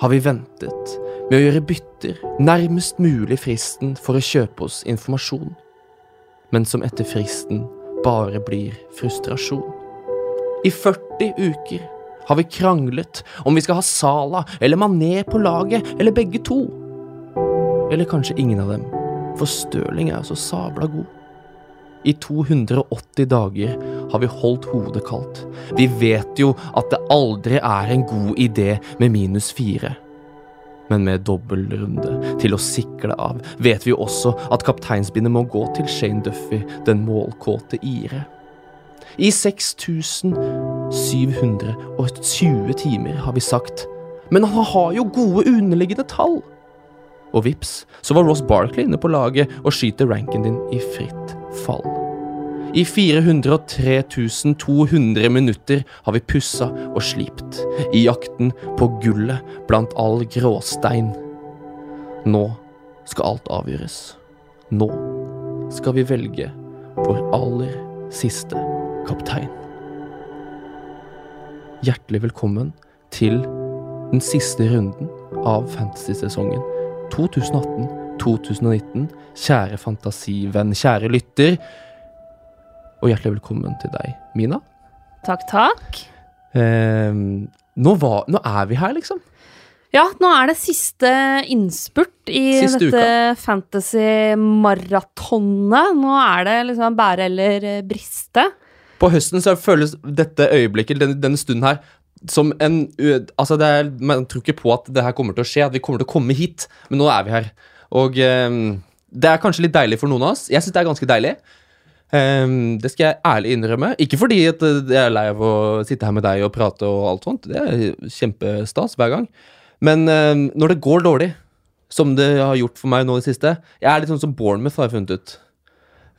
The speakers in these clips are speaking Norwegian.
har vi ventet med å gjøre bytter nærmest mulig fristen for å kjøpe oss informasjon, men som etter fristen bare blir frustrasjon. I 40 uker har vi kranglet om vi skal ha Sala eller Mané på laget, eller begge to. Eller kanskje ingen av dem, for Støling er jo så sabla god. I 280 dager har vi holdt hodet kaldt. Vi vet jo at det aldri er en god idé med minus fire. Men med dobbeltrunde til å sikle av, vet vi også at kapteinsbindet må gå til Shane Duffy, den målkåte ire. I 6720 timer har vi sagt, men han har jo gode underliggende tall. Og vips, så var Ross Barkley inne på laget og skyter ranken din i fritt fall. I 403 200 minutter har vi pussa og slipt, i jakten på gullet blant all gråstein. Nå skal alt avgjøres. Nå skal vi velge vår aller siste kaptein. Hjertelig velkommen til den siste runden av fantasy-sesongen 2018-2019. Kjære fantasivenn, kjære lytter. Og hjertelig velkommen til deg, Mina. Takk, takk. Eh, nå, var, nå er vi her, liksom. Ja, nå er det siste innspurt i Siste dette fantasy-maratonet. Nå er det liksom bære eller briste. På høsten så føles dette øyeblikket, denne, denne stunden her, som en Altså, det er, man tror ikke på at det her kommer til å skje, at vi kommer til å komme hit, men nå er vi her. Og eh, det er kanskje litt deilig for noen av oss. Jeg syns det er ganske deilig. Um, det skal jeg ærlig innrømme. Ikke fordi at eh, jeg er lei av å sitte her med deg og prate og alt sånt. Det er kjempestas hver gang. Men um, når det går dårlig, som det har gjort for meg nå i det siste Jeg er litt sånn som Bournemouth, har jeg funnet ut.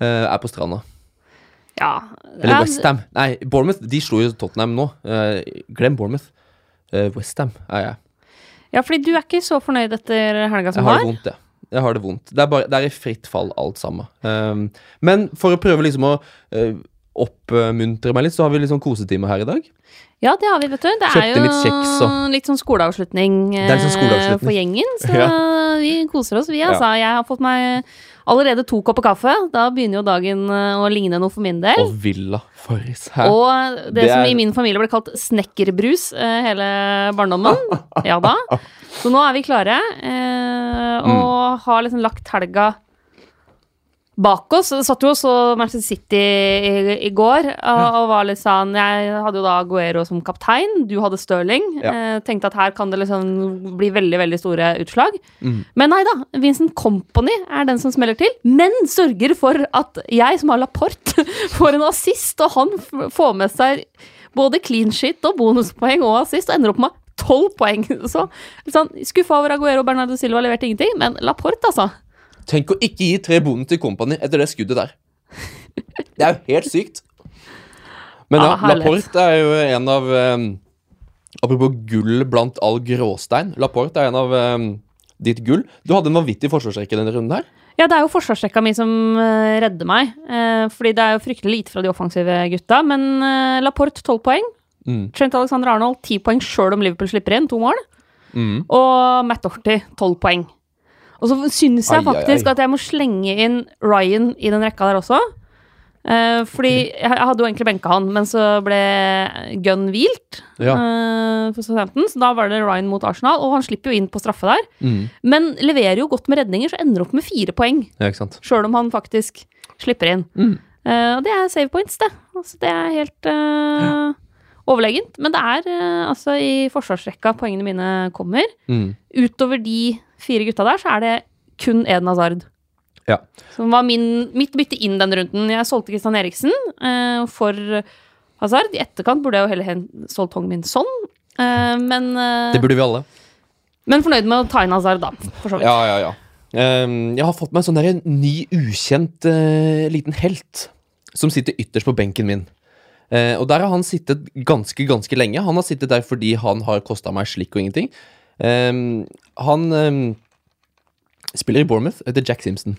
Uh, er på stranda. Ja. Eller ja, Westham. Nei, Bournemouth de slo jo Tottenham nå. Uh, glem Bournemouth. Uh, Westham er jeg. Ja, fordi du er ikke så fornøyd etter helga Jeg som har var. det vondt, jeg. Jeg har det vondt. Det er, bare, det er i fritt fall, alt sammen. Um, men for å prøve liksom å uh, oppmuntre meg litt, så har vi litt sånn kosetime her i dag. Ja, det har vi, vet du. Det Kjøpte er jo litt kjeks litt sånn skoleavslutning, sånn eh, skoleavslutning. for gjengen. Så Ja. vi koser oss, vi, altså. Jeg har fått meg allerede to kopper kaffe. Da begynner jo dagen eh, å ligne noe for min del. Og Villa Farris her. Og det, Det som er- i min familie ble kalt snekkerbrus eh, hele barndommen. Ja da. Så nå er vi klare, eh, og har liksom lagt helga bak oss. Det satt jo også Manchester City i, i går, og, og var litt sånn Jeg hadde jo da Aguero som kaptein, du hadde Stirling. Ja. Eh, tenkte at her kan det liksom bli veldig, veldig store utslag. Mm. Men nei da, Vincent Company er den som smeller til, men sørger for at jeg som har Laporte, får en assist, og han får med seg både clean shit og bonuspoeng og assist, og ender opp med tolv poeng. Så sånn, skuffa over Aguero og Bernardo Silva leverte ingenting, men Laporte, altså. Tenk å ikke gi tre bonden til Company etter det skuddet der. Det er jo helt sykt. Men ja, ah. Laporte er jo en av um, Apropos gull blant all gråstein. Laporte er en av um, ditt gull. Du hadde en vanvittig forsvarsrekke denne runden her. Ja, det er jo forsvarsrekka mi som uh, redder meg, Uh, fordi det er jo fryktelig lite fra de offensive gutta, men uh, Laporte 12 poeng. Mm. Trent Alexander Arnold 10 poeng sjøl om Liverpool slipper inn, to mål. Mm. Og Matt Dorty 12 poeng. Og så syns jeg Ai, ai, faktisk ai. at jeg må slenge inn Ryan i den rekka der også. Eh, fordi jeg, jeg hadde jo egentlig benka han, men så ble Gunn hvilt Ja. eh, for Southampton, så da var det Ryan mot Arsenal, og han slipper jo inn på straffe der. Mm. Men leverer jo godt med redninger, så ender opp med fire poeng. Ja. Sjøl om han faktisk slipper inn. Mm. Eh, og det er save points, det. Altså, det er helt ja. overlegent. Men det er eh, altså i forsvarsrekka poengene mine kommer. Mm. Utover de fire gutta der, så er det kun Eden Hazard. Ja. Som var min, mitt bytte inn den runden. Jeg solgte Kristian Eriksen eh, for Hazard. I etterkant burde jeg jo heller solgt Hong Min Son. Eh, men, eh, Det burde vi alle. men fornøyd med å ta inn Hazard, da. For så vidt. Ja, ja, ja. Um, jeg har fått meg en sånn der, en ny, ukjent uh, liten helt som sitter ytterst på benken min. Uh, og der har han sittet ganske, ganske lenge. Han har sittet der fordi han har kosta meg slikk og ingenting. Ehm, han ehm, spiller i Bournemouth, heter Jack Simpson.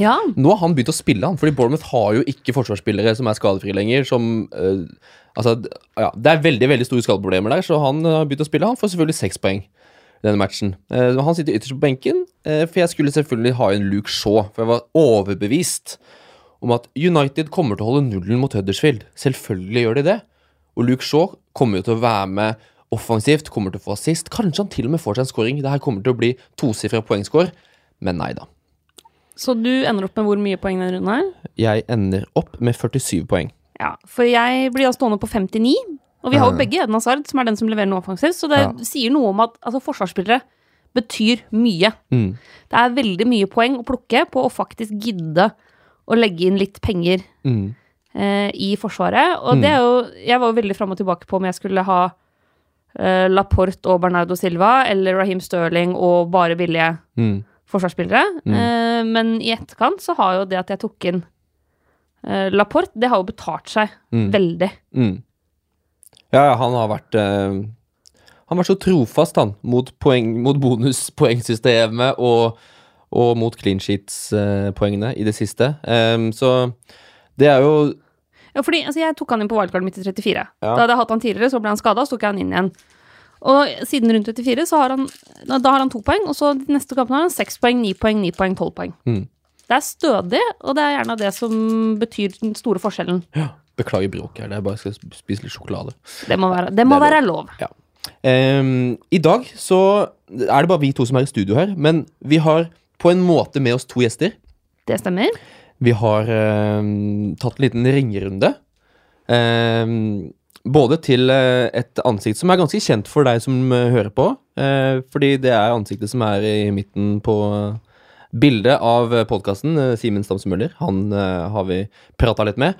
Ja. Nå har han begynt å spille, han, fordi Bournemouth har jo ikke forsvarsspillere som er skadefrie lenger. Som eh, Altså, ja, det er veldig veldig store skadeproblemer der, så han eh, har begynt å spille. Han får selvfølgelig seks poeng denne matchen. Eh, han sitter ytterst på benken, eh, for jeg skulle selvfølgelig ha inn Luke Shaw. For jeg var overbevist om at United kommer til å holde nullen mot Huddersfield. Selvfølgelig gjør de det. Og Luke Shaw kommer jo til å være med offensivt, kommer til å få assist. Kanskje han til og med får seg en scoring. Det her kommer til å bli tosifra poengscore, men nei da. Så du ender opp med hvor mye poeng denne runden her? Jeg ender opp med 47 poeng. Ja, for jeg blir da stående på 59. Og vi har jo begge Eden Hazard, som er den som leverer noe offensivt. Så det Ja. sier noe om at altså, forsvarsspillere betyr mye. Mm. Det er veldig mye poeng å plukke på å faktisk gidde å legge inn litt penger Mm. eh, i Forsvaret. Og det er jo Jeg var jo veldig fram og tilbake på om jeg skulle ha eh, Laporte og Bernardo Silva eller Raheem Sterling og bare billige Mm. forsvarsspillere. Eh, men i etterkant så har jo det at jeg tok inn eh, Laporte, det har jo betalt seg Mm. veldig. Mm. Ja, han har vært eh, Han har vært så trofast, han, mot, poeng, mot bonuspoengsystemet og, og mot clean sheets-poengene i det siste. Så det er jo Ja, fordi altså, jeg tok han inn på wildcardet mitt i 34. Ja. Da hadde jeg hatt han tidligere, så ble han skada, så tok jeg han inn igjen. Og siden rundt 34 så har han Da har han to poeng, og så de neste kampene har han seks poeng, ni poeng, ni poeng, tolv poeng. Mm. Det er stødig, og det er gjerne det som betyr den store forskjellen. ja, Beklager bråket her, det er bare jeg skal spise litt sjokolade. Det må være, det må Det være lov. Em, I dag så er det bare vi to som er i studio her, men vi har på en måte med oss to gjester. Det stemmer. Vi har eh, tatt en liten ringerunde. Eh, både til eh, et ansikt som er ganske kjent for deg som eh, hører på. eh, fordi det er ansiktet som er i midten på eh, bildet av podkasten. Simen Stamse Møller. Han eh, har vi prata litt med.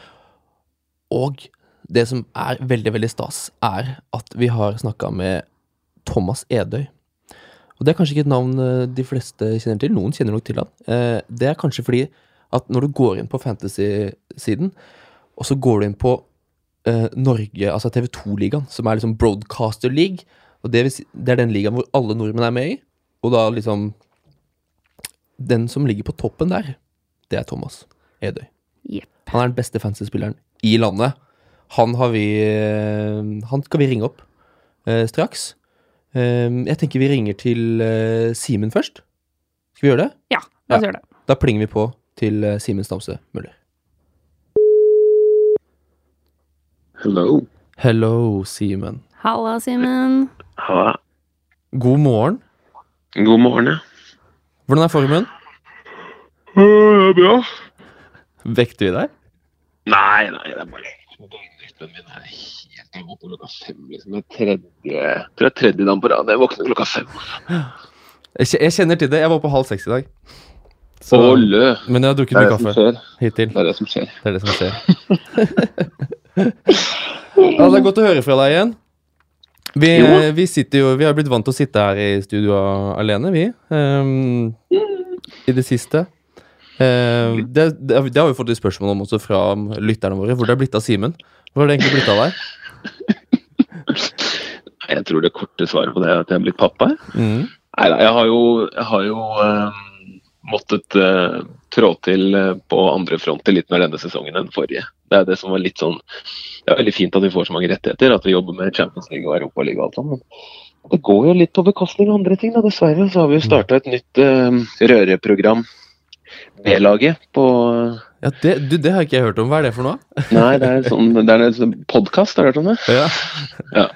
Og det som er veldig, veldig stas, er at vi har snakka med Thomas Edøy. Og det er kanskje ikke et navn eh, de fleste kjenner til. Noen kjenner nok til han. Eh, Det er kanskje fordi at når du går inn på fantasy-siden, og så går du inn på eh, Norge, altså TV2-ligaen, som er liksom Broadcaster League, og det, vil si, det er den ligaen hvor alle nordmenn er med i, og da liksom Den som ligger på toppen der, det er Thomas Edøy. Yep. Han er den beste fantasy-spilleren i landet. Han har vi eh, Han skal vi ringe opp eh, straks. Eh, jeg tenker vi ringer til eh, Simen først. Skal vi gjøre det? Ja, la oss Ja. gjøre det. Da plinger vi på til eh, Simen Stamse Møller. Hello. Hello, Simen. Halla, Simen. Halla. God morgen. God morgen, ja. Hvordan er formen? Det er bra. Vekter vi deg? Nei, nei, det er bare Døgnrytmen min er helt Jeg våkner klokka fem, liksom. Det er tredje, jeg tror det er tredje dagen på rad. Jeg våkner klokka fem. Jeg kjenner til det. Jeg var på halv seks i dag. Så, men jeg har drukket mye kaffe hittil. Det er det som skjer. Det er det som skjer. ja, det er godt å høre fra deg igjen. Vi, vi sitter jo Vi har blitt vant til å sitte her i studio alene, vi. Um, I det siste. Eh, det, det, det har vi fått litt spørsmål om også fra lytterne våre. Hvor det er blitt av Simen. Hvor har det egentlig blitt av deg? Jeg tror det korte svaret på det er at jeg er blitt pappa. Mm. Nei da, jeg har jo, jeg har jo eh, måttet uh, trå til uh, på andre fronter litt mer denne sesongen enn forrige. Det er det som var litt sånn Det er veldig fint at vi får så mange rettigheter, at vi jobber med Champions League og Europaliga og alt sånt, men det går jo litt på bekostning av andre ting. da, Dessverre så har vi jo starta et nytt uh, røreprogram, B-laget, på Ja, det, du, det har ikke jeg hørt om. Hva er det for noe? Nei, det er sånn, det er en podkast, har du hørt om det? Ja. Ja.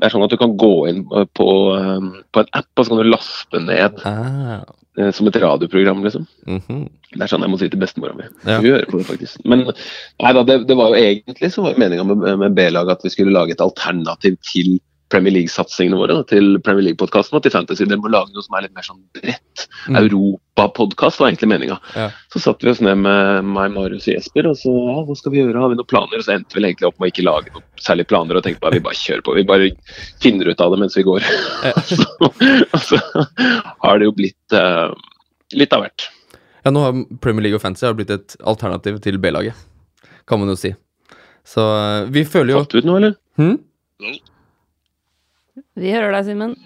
Det er sånn at du kan gå inn på, på en app, og så kan du laste ned Ah. Eh, som et radioprogram, liksom. mhm. Det er sånn jeg må si til bestemora mi. Ja. Hun hører på det, faktisk. Men nei da, det, det var jo egentlig så var meninga med, med B-laget at vi skulle lage et alternativ til Premier League-satsingene våre. da, Til Premier League-podkasten og til Fantasy. Det må lage noe som er litt mer sånn bredt. Mm. Europapodkast var egentlig meninga. Ja. Så satte vi oss ned med meg, Marius og Jesper, og så ja, hva skal vi gjøre? Har vi noen planer? Og så endte vi egentlig opp med å ikke lage noen særlig planer og tenkte bare vi bare kjører på. Vi bare finner ut av det mens vi går. Ja. så, og så har det jo blitt uh, litt av hvert. Ja, nå har Premier League og Fantasy har blitt et alternativ til B-laget, kan man jo si. Så eh, vi føler jo Fått ut noe, eller? hm? Vi hører deg, Simen.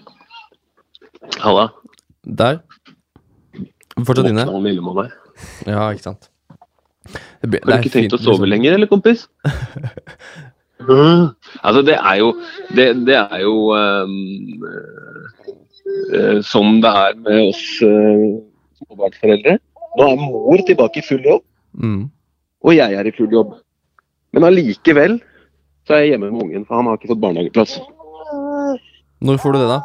Halla. Der. Fortsatt inne. Våkna han? Ja, ikke sant. Det blir- Har du ikke tenkt fint å sove sånn- lenger, eller, kompis? altså, det er jo Det, det er jo um, uh, sånn det er med oss uh, småbarnsforeldre. Nå er mor tilbake i full jobb, Mm. og jeg er i full jobb. Men allikevel så er jeg hjemme med ungen, for han har ikke fått barnehageplass. Når får du det, da?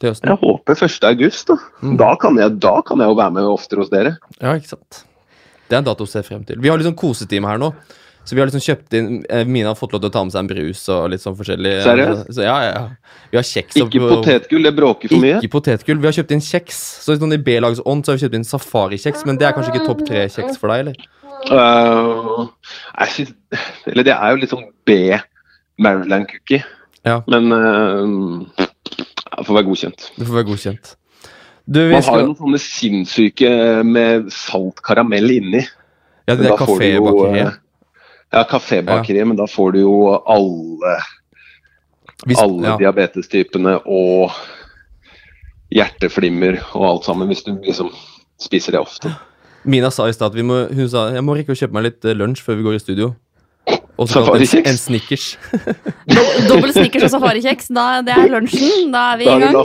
Til høsten? Jeg håper 1. august. Da. Mm. Da, kan jeg, da kan jeg jo være med oftere hos dere. Ja, ikke sant. Det er en dato å se frem til. Vi har litt sånn kosetime her nå. Så vi har liksom kjøpt inn eh, Mina har fått lov til å ta med seg en brus og litt sånn forskjellig. Seriøst? Så, ja, ja. Vi har kjeks og- Ikke potetgull, det bråker for mye. Ikke potetgull. Vi har kjøpt inn kjeks. Så sånn I B-lags ånd så har vi kjøpt inn safarikjeks, men det er kanskje ikke topp tre-kjeks for deg, eller? Uh, jeg synes, eller det er jo litt sånn B Maryland cookie. Ja. Men uh, det får være godkjent. Det får være godkjent. Du, Man har jo noen sånne sinnssyke med salt karamell inni. Ja, det er da Ja, du jo, kafébakeriet. eh, Ja, men da får du jo alle, Hvis- alle ja. diabetestypene og hjerteflimmer og alt sammen, hvis du liksom spiser det ofte. Mina sa i stad at vi må, hun sa jeg må rekke å kjøpe meg litt eh, lunsj før vi går i studio. Og så Safarikjeks? en, en Snickers. Dob- Dobbel snickers og safarikjeks. Det er lunsjen. Da er vi i gang.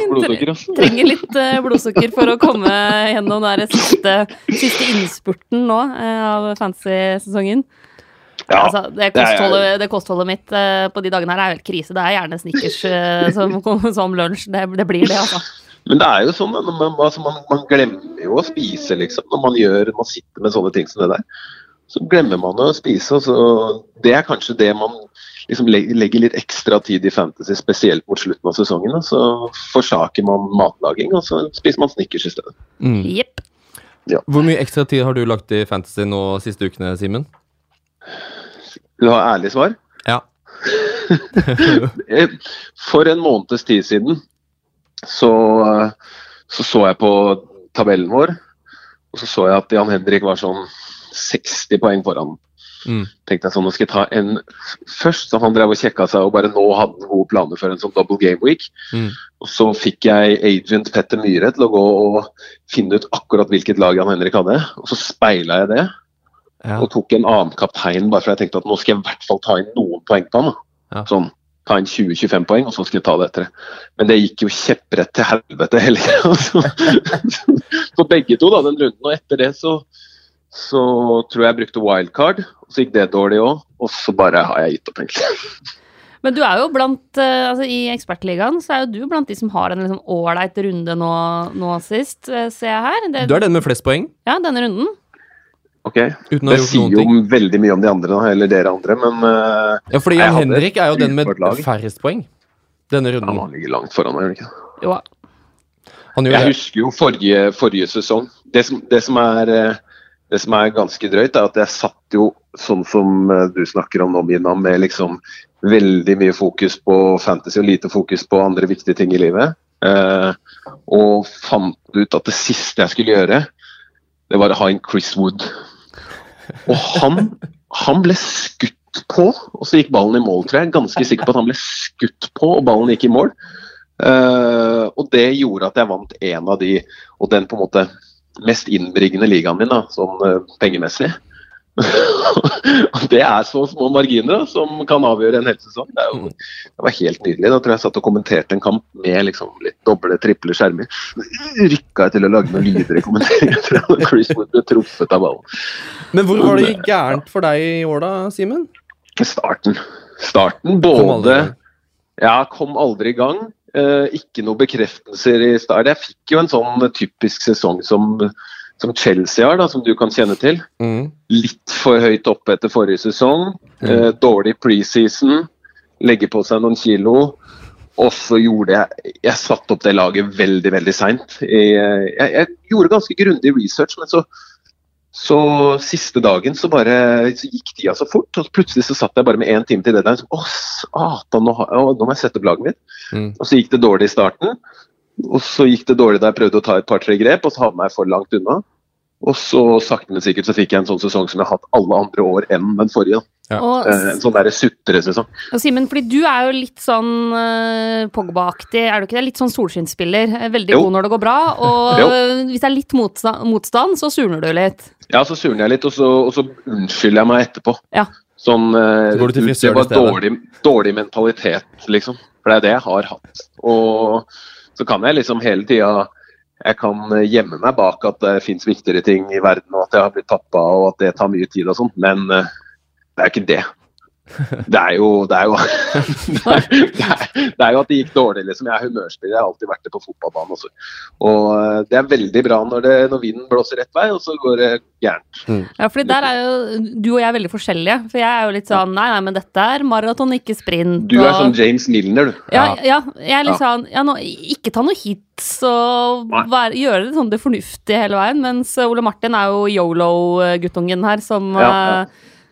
ass. Trenger litt eh, blodsukker for å komme gjennom den siste, siste innspurten nå eh, av fantasy-sesongen. Ja, altså, det, det kostholdet, det kostholdet mitt eh, på de dagene her er helt krise. Det er gjerne snickers som, som lunsj. Det, det blir det, altså. Men det er jo sånn, man, altså man, man glemmer jo å spise, liksom. Når man, gjør, man sitter med sånne ting som det der. Så glemmer man å spise. og Så det er kanskje det man liksom legger litt ekstra tid i fantasy, spesielt mot slutten av sesongen. Så forsaker man matlaging, og så spiser man Snickers i stedet. Mm. Jepp. Hvor mye ekstra tid har du lagt i fantasy nå siste ukene, Simen? Vil du ha ærlig svar? Ja. For en måneds tid siden så, så så jeg på tabellen vår, og så så jeg at Jan Henrik var sånn 60 poeng foran. Mm. tenkte jeg sånn, nå skal jeg ta en først, så han drev og kjekka seg og bare nå hadde han gode planer for en sånn double game week. Mm. Og så fikk jeg agent Petter Myhre til å gå og finne ut akkurat hvilket lag Jan Henrik hadde. Og så speila jeg det Ja. og tok en annen kaptein bare for jeg tenkte at nå skal jeg i hvert fall ta inn noen poeng på han. Ja. Sånn, ta inn 20-25 poeng, og så skal jeg ta det etter det. Men det gikk jo kjepprett til helvete hele tida. For begge to, da, den runden. Og etter det så, så tror jeg jeg brukte wildcard, og så gikk det dårlig òg. Og så bare har jeg gitt opp, egentlig. Men du er jo blant eh, altså I Ekspertligaen så er jo du blant de som har en liksom ålreit runde nå, nå sist, eh, ser jeg her. Det, Du er den med flest poeng, Ja, denne runden. Ok, uten å Det sier jo ting. veldig mye om de andre, eller dere andre, men eh, Ja, fordi Jan Henrik er jo den med færrest poeng denne ja, runden. han ligger langt foran meg, gjør han ikke? Jo, Han gjør Jeg det. husker jo forrige, forrige sesong. Det som, det, som er, det som er ganske drøyt, er at jeg satt jo sånn som eh, du snakker om nå, Mina, med liksom veldig mye fokus på fantasy og lite fokus på andre viktige ting i livet. Eh, og fant ut at det siste jeg skulle gjøre, det var å ha en Chris Wood. Og han, han ble skutt på, og så gikk ballen i mål, tror jeg. Ganske sikker på at han ble skutt på, og ballen gikk i mål. Eh, og det gjorde at jeg vant en av de, og den på en måte mest innbringende ligaen min, da, sånn eh, pengemessig. det er så små marginer da, som kan avgjøre en hel sesong. Det, jo, det var helt nydelig. Da tror jeg jeg satt og kommenterte en kamp med liksom litt doble, triple skjermer. Rykka jeg til å lage noen lyder i kommenteringen. at Chris Wood ble truffet av ballen. Men hvor var det gærent for deg i år, da, Simen? Starten. Starten både kom. Ja, kom aldri i gang. Eh, ikke noe bekreftelser i start. Jeg fikk jo en sånn typisk sesong som, som Chelsea har, da, som du kan kjenne til. Mm. Litt for høyt oppe etter forrige sesong. Mm. Eh, dårlig preseason. Legge på seg noen kilo. Og så gjorde jeg Jeg satte opp det laget veldig, veldig seint. Jeg, jeg gjorde ganske grundig research, men så så siste dagen så bare så gikk tida så fort, og plutselig så satt jeg bare med én time til deadline. Så, å, satan, nå, har- å, nå må jeg sette opp laget mitt. Mm. Og så gikk det dårlig i starten. Og så gikk det dårlig da jeg prøvde å ta et par-tre grep, og så havna jeg for langt unna. Og så sakte, men sikkert så fikk jeg en sånn sesong som jeg har hatt alle andre år enn den forrige. Ja. Og, En sånn derre sutresesong. og Simen, fordi du er jo litt sånn uh, Pogba-aktig, er du ikke det? Litt sånn solskinnsspiller. Eh, Veldig Jo. god når det går bra, og hvis det er litt motstand, motstand så surner du litt. Ja, så surner jeg litt, og så, og så unnskylder jeg meg etterpå. Ja. Sånn uh, Så går du til Det var dårlig, dårlig mentalitet, liksom. For det er det jeg har hatt. Og så kan jeg liksom hele tida Jeg kan gjemme meg bak at det fins viktigere ting i verden, og at jeg har blitt pappa, og at det tar mye tid og sånn, men eh, det er ikke det. Det er jo Det er jo, det er, det er, det er jo at det gikk dårlig, liksom. Jeg er humørspiller, jeg har alltid vært det på fotballbanen også. Og eh, det er veldig bra når, det, når vinden blåser rett vei, og så går det gærent. Ja, fordi der er jo du og jeg veldig forskjellige. For jeg er jo litt sånn nei, nei, men dette er maraton, ikke sprint. Du er og- sånn James Milner, du. Ja, ja, jeg er litt Ja. sånn ja, nå, Ikke ta noe hits og være, gjøre det sånn det fornuftige hele veien. Mens Ole Martin er jo yolo-guttungen her, som Ja, ja.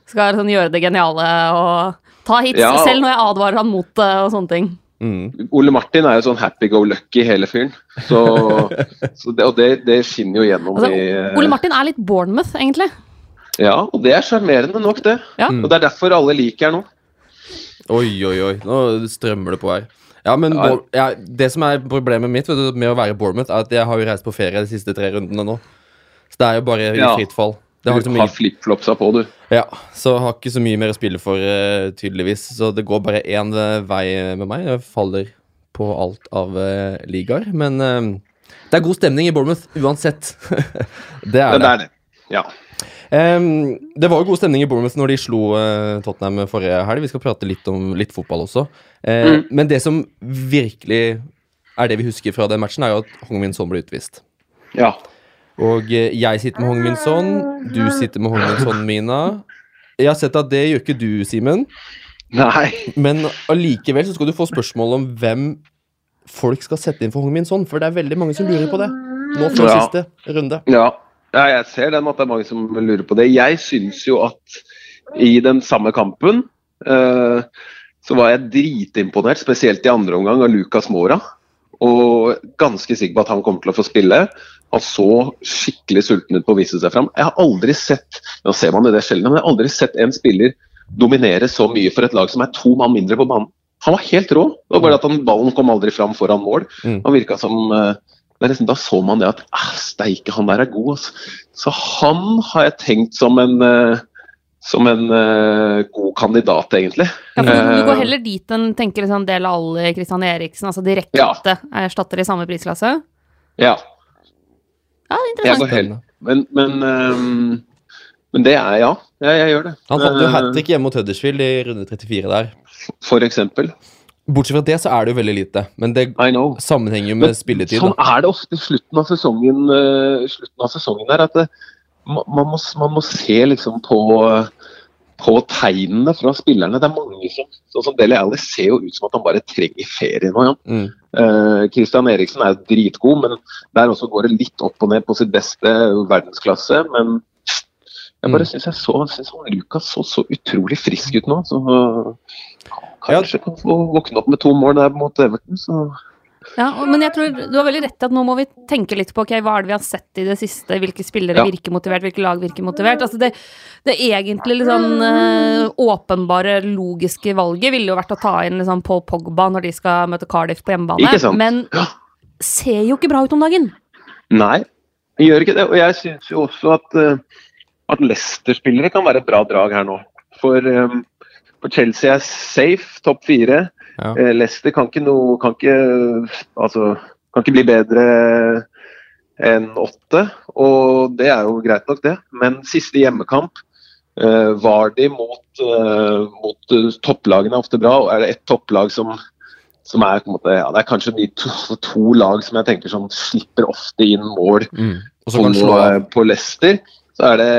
Skal sånn, gjøre det geniale og ta hits, Ja. selv når jeg advarer han mot det og sånne ting. Mm. Ole Martin er jo sånn happy-go-lucky hele fyren. Så, så det, og det, det skinner jo gjennom Altså, i eh, Ole Martin er litt Bournemouth, egentlig. Ja, og det er sjarmerende nok, det. Ja. Mm. Og det er derfor alle liker han nå. Oi, oi, oi. Nå strømmer det på her. Ja, men Ja. Ja, Det som er problemet mitt vet du, med å være Bournemouth, er at jeg har jo reist på ferie de siste tre rundene nå. Så det er jo bare i Ja. fritt fall. Det har Du har flipflopsa på, du. ja, så har ikke så mye mer å spille for, eh, tydeligvis. Så det går bare én eh, vei med meg. Jeg faller på alt av uh, ligaer. Men uh, det er god stemning i Bournemouth uansett. det er det det. er det. Ja. Um, det var jo god stemning i Bournemouth når de slo uh, Tottenham forrige helg. Vi skal prate litt om litt fotball også. Uh, Mm. Men det som virkelig er det vi husker fra den matchen, er jo at Hong Min Son ble utvist. ja. Og eh, jeg sitter med Hong Min Son, du sitter med Hong Min Son, Mina. Jeg har sett at det gjør ikke du, Simen. Nei. Men allikevel så skal du få spørsmål om hvem folk skal sette inn for Hong Min Son. For det er veldig mange som lurer på det. Nå fra Ja. siste runde. Ja. ja, jeg ser den at det er mange som lurer på det. Jeg syns jo at i den samme kampen uh, så var jeg dritimponert, spesielt i andre omgang, av Lucas Mora. Og ganske sikker på at han kommer til å få spille. Han så skikkelig sulten ut på å vise seg fram. Jeg har aldri sett nå ser man det, det sjelden, men jeg har aldri sett en spiller dominere så mye for et lag som er to mann mindre på banen. Han var helt rå. Det var bare at han, ballen kom aldri fram foran mål. Mm. Han virka som det liksom, Da så man det at ah, steike, han der er god. Altså. Så han har jeg tenkt som en eh, som en uh, god kandidat, egentlig. Ja, du, går heller dit enn tenker liksom Del Alli, Christian Eriksen, altså direkte Ja. erstatter i samme prisklasse? Ja, Ja, interessant. helt Men, men, um, men det er ja. ja. Jeg gjør det. Han hadde jo Eh, hat trick hjemme mot Huddersfield i runde 34 der. For eksempel. Bortsett fra det så er det jo veldig lite. Men det sammenhenger jo Men med spilletid. Sånn Da. er det ofte i slutten av sesongen, uh, slutten av sesongen der, at det, ma- man, må, man må se liksom på, på tegnene fra spillerne. Det er mange som sånn som Deli Alli ser jo ut som at han bare trenger ferie nå. Ja. Mm. Eh, uh, Eriksen er dritgod, men der også går det litt opp og ned på sitt beste verdensklasse. Men jeg bare Mm. syns jeg så synes han Lukas så så utrolig frisk ut nå. Så uh, kanskje kan få våkne opp med to mål der mot Everton. Så Ja, men jeg tror du har veldig rett i at nå må vi tenke litt på ok, hva er det vi har sett i det siste. Hvilke spillere Ja. virker motivert, hvilke lag virker motivert. Altså det, det egentlig eh, åpenbare, logiske valget ville jo vært å ta inn liksom Paul Pogba når de skal møte Cardiff på hjemmebane. Men ser jo ikke bra ut om dagen. nei, jeg gjør ikke det. Og jeg syns jo også at, uh, at Leicester-spillere kan være et bra drag her nå. For, um, for Chelsea er safe, topp fire. Ja. Eh, Leicester kan ikke noe kan ikke, altså, kan ikke bli bedre enn åtte, og det er jo greit nok, det. Men siste hjemmekamp uh, var de mot, uh, mot topplagene er ofte bra. og Er det ett topplag som, som er på en måte, ja, Det er kanskje de to, to lag som jeg tenker som slipper ofte inn mål Mm. På, på Leicester. Så er det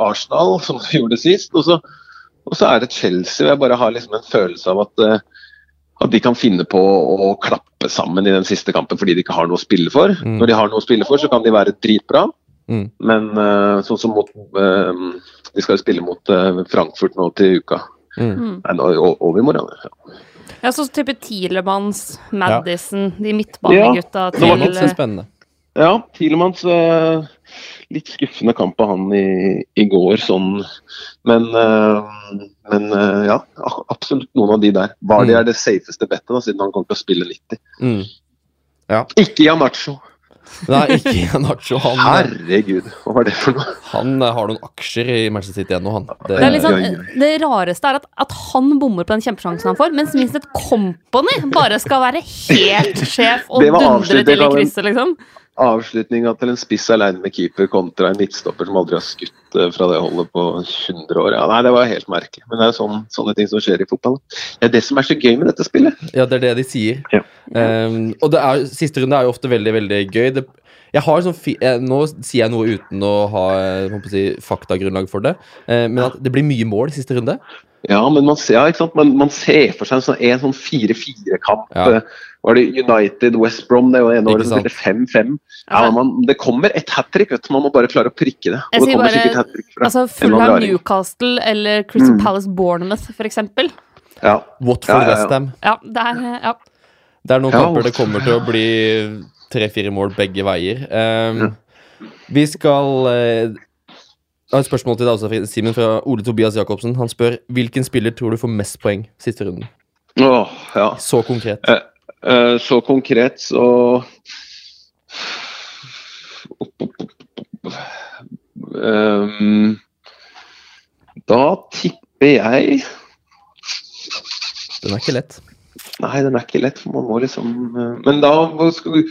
Arsenal, som gjorde gjorde sist. Og så, og så er det Chelsea. Jeg bare har liksom en følelse av at, eh, at de kan finne på å klappe sammen i den siste kampen fordi de ikke har noe å spille for. Mm. Når de har noe å spille for, så kan de være dritbra. Mm. Men eh, sånn som mot eh, De skal jo spille mot Frankfurt nå til uka. Mm. Mm. Nei, over i morgen. Ja. Ja, sånn type Tielemanns, Madison, de midtbanegutta Det til var litt så spennende. Ja, Tielemanns eh, Litt skuffende kamp av han i, i går, sånn. Men, eh, men eh, ja, absolutt noen av de der. Vardy Mm. er det safeste bettet, da, siden han kommer til å spille 90. Mm. Ikke Janacho! Nei, ikke Nacho. Han, Herregud, hva var det for noe? han eh, har noen aksjer i Manchester City ennå, han. Det, Det, oi. det rareste er at, at han bommer på den kjempesjansen han får, mens minst et Company bare skal være helt sjef og dundre til i krysset, liksom. Avslutninga til en spiss alene med keeper kontra en midtstopper som aldri har skutt eh, fra det holdet på 100 år. Ja, nei, Det var helt merkelig. Men det er jo sånn, sånne ting som skjer i fotball. Det er det som er så gøy med dette spillet. Ja, det er det de sier. Ja. Um, og det er, siste runde er jo ofte veldig veldig gøy. Det, jeg har sånn fi, eh, nå sier jeg noe uten å ha eh, si, faktagrunnlag for det, uh, men at det blir mye mål i siste runde. Ja, men man ser, ja, ikke sant? Man, man ser for seg en sånn, en sånn 4-4-kamp. Ja. Eh, Var det United West Brom det ene året som spilte 5-5? Ja, man, det kommer et hat trick, vet du. Man må bare klare å prikke det. Jeg Og det kommer bare- sikkert hat trick fra Altså Fulham. Newcastle eller Crystal Mm. Palace Bournemouth, for eksempel. Ja. Watford Ja, ja, ja. Westham. Ja, det er ja. Det er noen Ja. kamper det kommer til å bli tre-fire mål begge veier. Ehm, Vi skal Jeg ha et spørsmål til deg også, Simen, fra Ole Tobias Jacobsen. Han spør hvilken spiller tror du får mest poeng siste runden? Åh, ja. Så konkret. Eh, eh, så konkret, så Ehm, Da tipper jeg Den er ikke lett. Nei, den er ikke lett, for man må liksom eh, Men da skal vi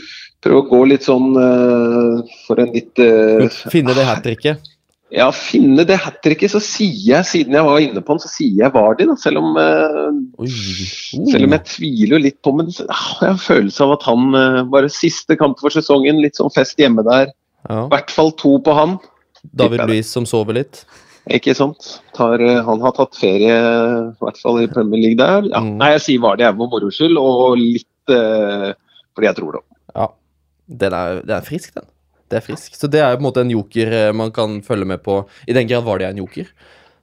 prøve å gå litt sånn eh, for en litt eh, Finne det hat tricket. Ja, finne det hat tricket, så sier jeg, siden jeg var inne på den, så sier jeg Vardy, da. Selv om, eh, Oi. selv om jeg tviler litt på Men ah, jeg har en følelse av at han eh, bare siste kamp for sesongen, litt sånn fest hjemme der. Ja. I hvert fall to på han. David Louise som sover litt. Ikke sant? Tar, eh, han har tatt ferie, i hvert fall i Premier League der. Ja. Mm. Nei, jeg sier Vardy er for moro skyld, og litt eh, fordi jeg tror det. Ja. Den er, den er frisk, den. Det er frisk. Så det er jo på en måte en joker eh, man kan følge med på. I den grad var det en joker,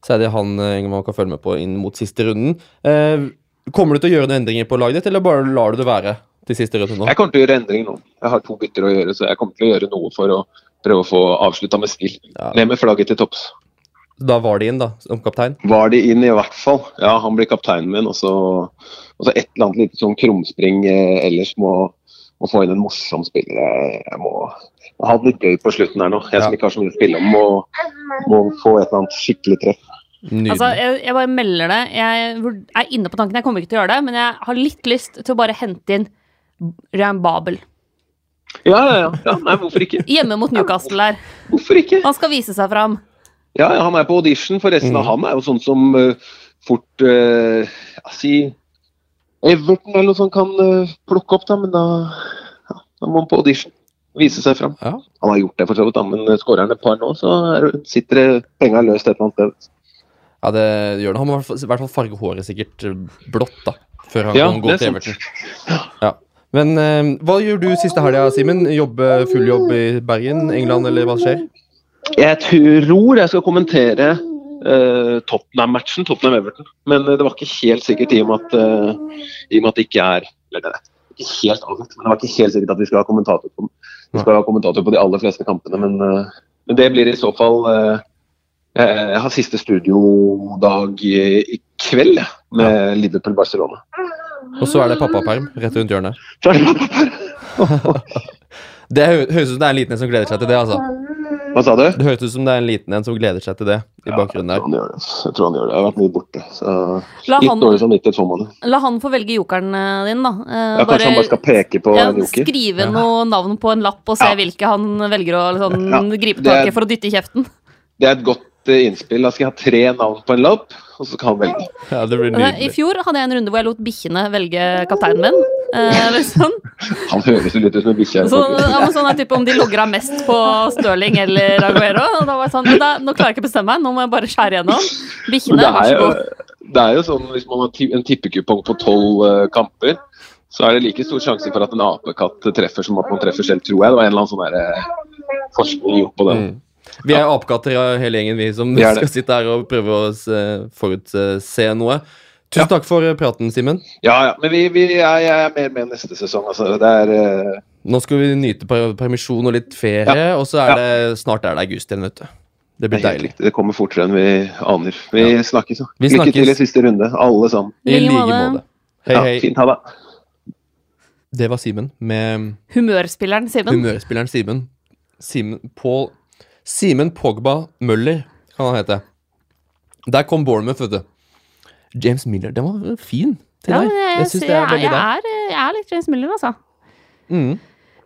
så er det han eh, man kan følge med på inn mot siste runden. Eh, kommer du til å gjøre noen endringer på laget ditt, eller bare lar du det være til siste runde nå? Jeg kommer til å gjøre endring nå. Jeg har to bytter å gjøre, så jeg kommer til å gjøre noe for å prøve å få avslutta med stil. Ja. Ned med flagget til topps. Da var de inn, da, som kaptein. Var de inn i hvert fall. Ja, han blir kapteinen min, og så, og så et eller annet lite sånn krumspring eh, ellers må, må få inn en morsom spiller. Jeg, jeg må, må ha det litt gøy på slutten her nå. Jeg Ja. som ikke har så mye å spille om, må, må få et eller annet skikkelig treff. Nydelig. Altså, jeg, jeg bare melder det. Jeg er inne på tanken, jeg kommer ikke til å gjøre det, men jeg har litt lyst til å bare hente inn Ryan Babel. Ja, ja, ja. ja nei, hvorfor ikke? Hjemme mot Newcastle der. Hvorfor ikke? Han skal vise seg fram. Ja, ja, han er på audition. Forresten, Mm. han er jo sånn som uh, fort uh, Si Everton eller noe sånt kan eh, plukke opp, da, men da, ja, da må han på audition. Vise seg fram. Ja. Han har gjort det, for så vidt, da, men skårer han et par nå, så er, sitter det penga løst et eller annet sted. ja, det gjør det. Han må i hvert fall- farge håret sikkert eh, blått, da. Før han Ja, kan gå til. Everton. Ja. Men eh, hva gjør du siste helga, Simen? Jobbe full jobb i Bergen, England, eller hva skjer? Jeg tror jeg skal kommentere eh, Tottenham-matchen, Tottenham-Everton. Men eh, det var ikke helt sikkert i og med at, eh, i og med at det ikke er Eller det ikke helt avgjort, men det var ikke helt sikkert at vi skal ha kommentator på. Vi skal ha kommentator på de aller fleste kampene, men, eh, men det blir i så fall eh, jeg har siste studiodag i, kveld med Liverpool-Barcelona. Og så er det pappaperm rett rundt hjørnet. Det høres ut som det er en liten en som gleder seg til det, altså. Hva sa du? Det høres ut som det er en liten en som gleder seg til det i bakgrunnen Jeg tror han gjør det. Jeg tror han gjør det. Jeg har vært mye borte. Så La litt han, dårlig samvittighet får man det. la han få velge jokeren eh, din, da. Eh, Ja, kanskje han bare skal peke på ja, en joker? skrive noe navn på en lapp og se Ja. hvilke han velger å sånn, Ja, gripe tak i for å dytte i kjeften. Det er et godt eh, innspill. Da skal jeg ha tre navn på en lapp, og så kan han velge. Ja, det blir Altså, I fjor hadde jeg en runde hvor jeg lot bikkjene velge kapteinen min. Eh, liksom. Han høres jo litt ut som en bikkje. sånn er om de logra mest på Stirling eller Aguero. Og da var det sånn, da, nå klarer jeg ikke å bestemme meg, nå må jeg bare skjære gjennom. Bikkjene, det vær så god. det er jo sånn hvis man har en tippekupong på tolv uh, kamper, så er det like stor sjanse for at en apekatt treffer som at man treffer selv, tror jeg. Det var en eller annen sånn der, uh, forskning gjort på det. Mm. Vi er apekatter hele gjengen, vi som skal sitte her og prøve å se- forutse noe. Tusen takk for praten, Simen. Ja, ja. Men vi, vi, er, jeg er mer med neste sesong. Altså. Det er, uh... Nå skal vi nyte per permisjon og litt ferie, og så er det snart er det august igjen, vet du. Det blir deilig. riktig. Det kommer fortere enn vi aner. Vi snakkes, da. Vi Lykke snakkes. til i siste runde, alle sammen. I like like måte. Hei, Hei, Ja, fint, ha det. Det var Simen med Humørspilleren, Simen. humørspilleren Simen. Simen Paul Simen Pogba Møller, kan han hete. Der kom Bournemouth, vet du. James Miller. Den var fin til Ja, deg. jeg, Jeg synes jeg, det er jeg, veldig deg. er, jeg er litt James Miller, altså. Mm.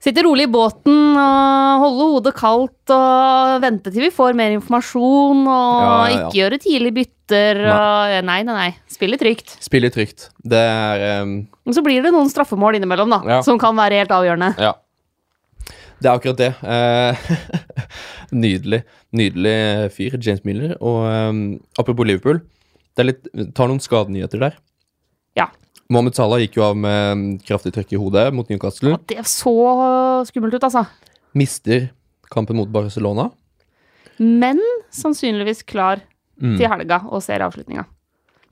Sitte rolig i båten og holde hodet kaldt og vente til vi får mer informasjon og Ja, ja, ja. ikke gjøre tidlige bytter og Nei, nei, nei. Spille trygt. Spille trygt. Det er um, så blir det noen straffemål innimellom, da, som kan være helt avgjørende. Ja. Det er akkurat det. Uh, nydelig. Nydelig fyr, James Miller. Og um, apropos Liverpool, det er litt, tar noen skadenyheter der. Ja. Mohammed Salah gikk jo av med um, kraftig trøkk i hodet mot Newcastle. Ja, det så skummelt ut, altså. Mister kampen mot Barcelona. Men sannsynligvis klar Mm. til helga og ser avslutninga.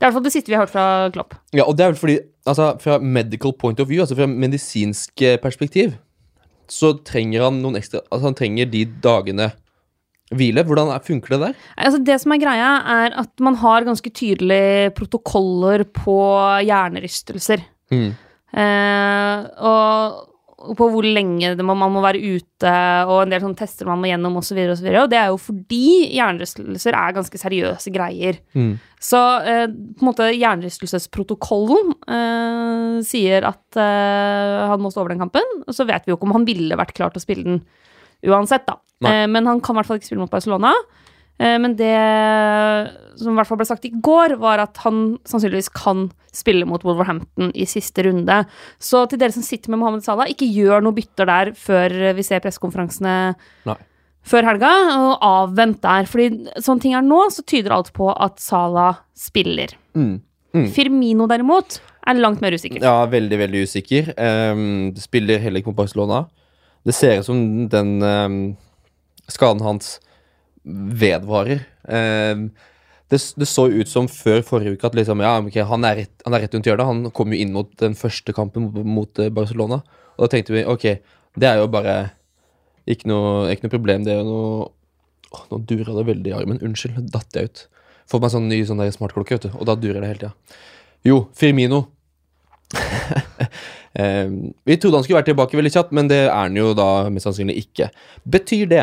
Det er i hvert fall det siste vi har hørt fra Klopp. Ja, og det er vel fordi, altså fra medical point of view, altså fra medisinsk eh, perspektiv, så trenger han noen ekstra Altså han trenger de dagene hvile. Hvordan er, funker det der? Altså det som er greia, er at man har ganske tydelige protokoller på hjernerystelser. Mm. Eh, og og på hvor lenge det må, man må være ute, og en del sånne tester man må gjennom osv. Og, så videre, og det er jo fordi hjernerystelser er ganske seriøse greier. Mm. Så eh, på en måte hjernerystelsesprotokollen eh, sier at eh, han må stå over den kampen. Og så vet vi jo ikke om han ville vært klar til å spille den uansett, da. Eh, men han kan i hvert fall ikke spille mot Barcelona. Eh, men det som i hvert fall ble sagt i går, var at han sannsynligvis kan spille mot Wolverhampton i siste runde. Så til dere som sitter med Mohammed Salah, ikke gjør noe bytter der før vi ser pressekonferansene før helga, og avvent der. Fordi sånn ting er nå, så tyder alt på at Salah spiller. Mm. Mm. Firmino derimot er langt mer usikker. Ja, veldig, veldig usikker. Um, spiller heller ikke mot Barcelona. Det ser ut som den um, skaden hans vedvarer. Eh, det, det så ut som før forrige uke at liksom, ja, okay, han, er rett, han er rett rundt hjørnet. Han kom jo inn mot den første kampen mot, eh, Barcelona. Og da tenkte vi ok, det er jo bare ikke noe, ikke noe problem. Det er jo noe å, Nå durer det veldig i armen. Unnskyld, nå datt jeg ut. Fått meg sånn ny sånn smartklokke, vet du. Og da durer det hele tida. Jo, Firmino. Eh, vi trodde han skulle være tilbake veldig kjapt, men det er han jo da mest sannsynlig ikke. Betyr det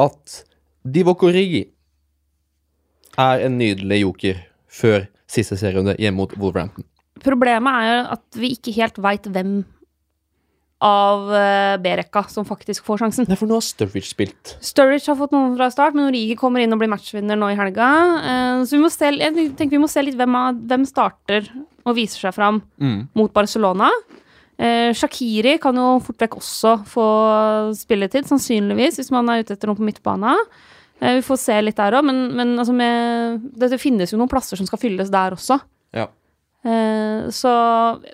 at Divock Origi er en nydelig joker før siste serierunde hjemme mot Wolverhampton? Problemet er at vi ikke helt veit hvem av uh, B-rekka som faktisk får sjansen. Nei, for nå har Sturridge spilt. Sturridge har fått noen fra start, men Origi kommer inn og blir matchvinner nå i helga. Eh, så vi må se, jeg tenker vi må se litt hvem, hvem starter og viser seg fram Mm. mot Barcelona. Eh, Shakiri kan jo fort vekk også få spilletid, sannsynligvis, hvis man er ute etter noe på midtbana. Eh, vi får se litt der òg, men, men altså med, det, finnes jo noen plasser som skal fylles der også. Ja. Eh, så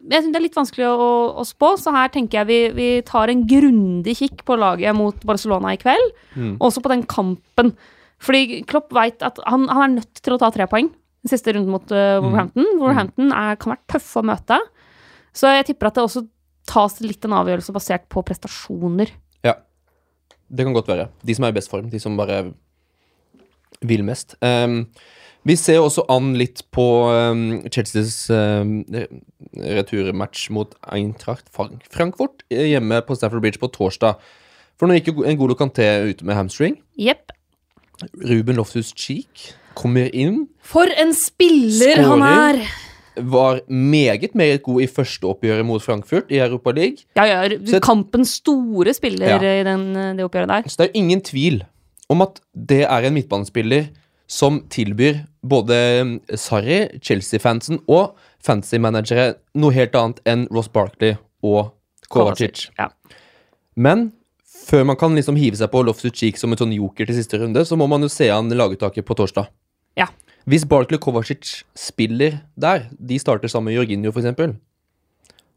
jeg synes det er litt vanskelig å, å spå, så her tenker jeg vi, vi tar en grundig kikk på laget mot Barcelona i kveld. Mm. Også på den kampen. Fordi Klopp veit at han, han er nødt til å ta tre poeng den siste runden mot uh, Wolverhampton. Wolverhampton er, kan være tøffe å møte. Så jeg tipper at det også tas litt en avgjørelse basert på prestasjoner. Ja. Det kan godt være. De som er i best form. De som bare vil mest. Um, vi ser også an litt på um, Chelseas um, returmatch mot Eintracht Frank Frankfurt eh, hjemme på Stafford Bridge på torsdag. For nå gikk jo en god Kanté ute med hamstring. Yep. Ruben Loftus Cheek kommer inn. For en spiller han Skårer. er! Var meget, meget god i første oppgjøret mot Frankfurt i Europa League. Ja, ja, Så- kampens store spiller Ja. i den, det oppgjøret der. Så det er ingen tvil om at det er en midtbanespiller som tilbyr både Sarri, Chelsea-fansen og fancy-managere noe helt annet enn Ross Barkley og Kovacic. Ja. Men før man kan liksom hive seg på Loftus Cheek som en sånn joker til siste runde, så må man jo se an laguttaket på torsdag. Ja. Hvis Barkley Kovacic spiller der, de starter sammen med Jorginho f.eks.,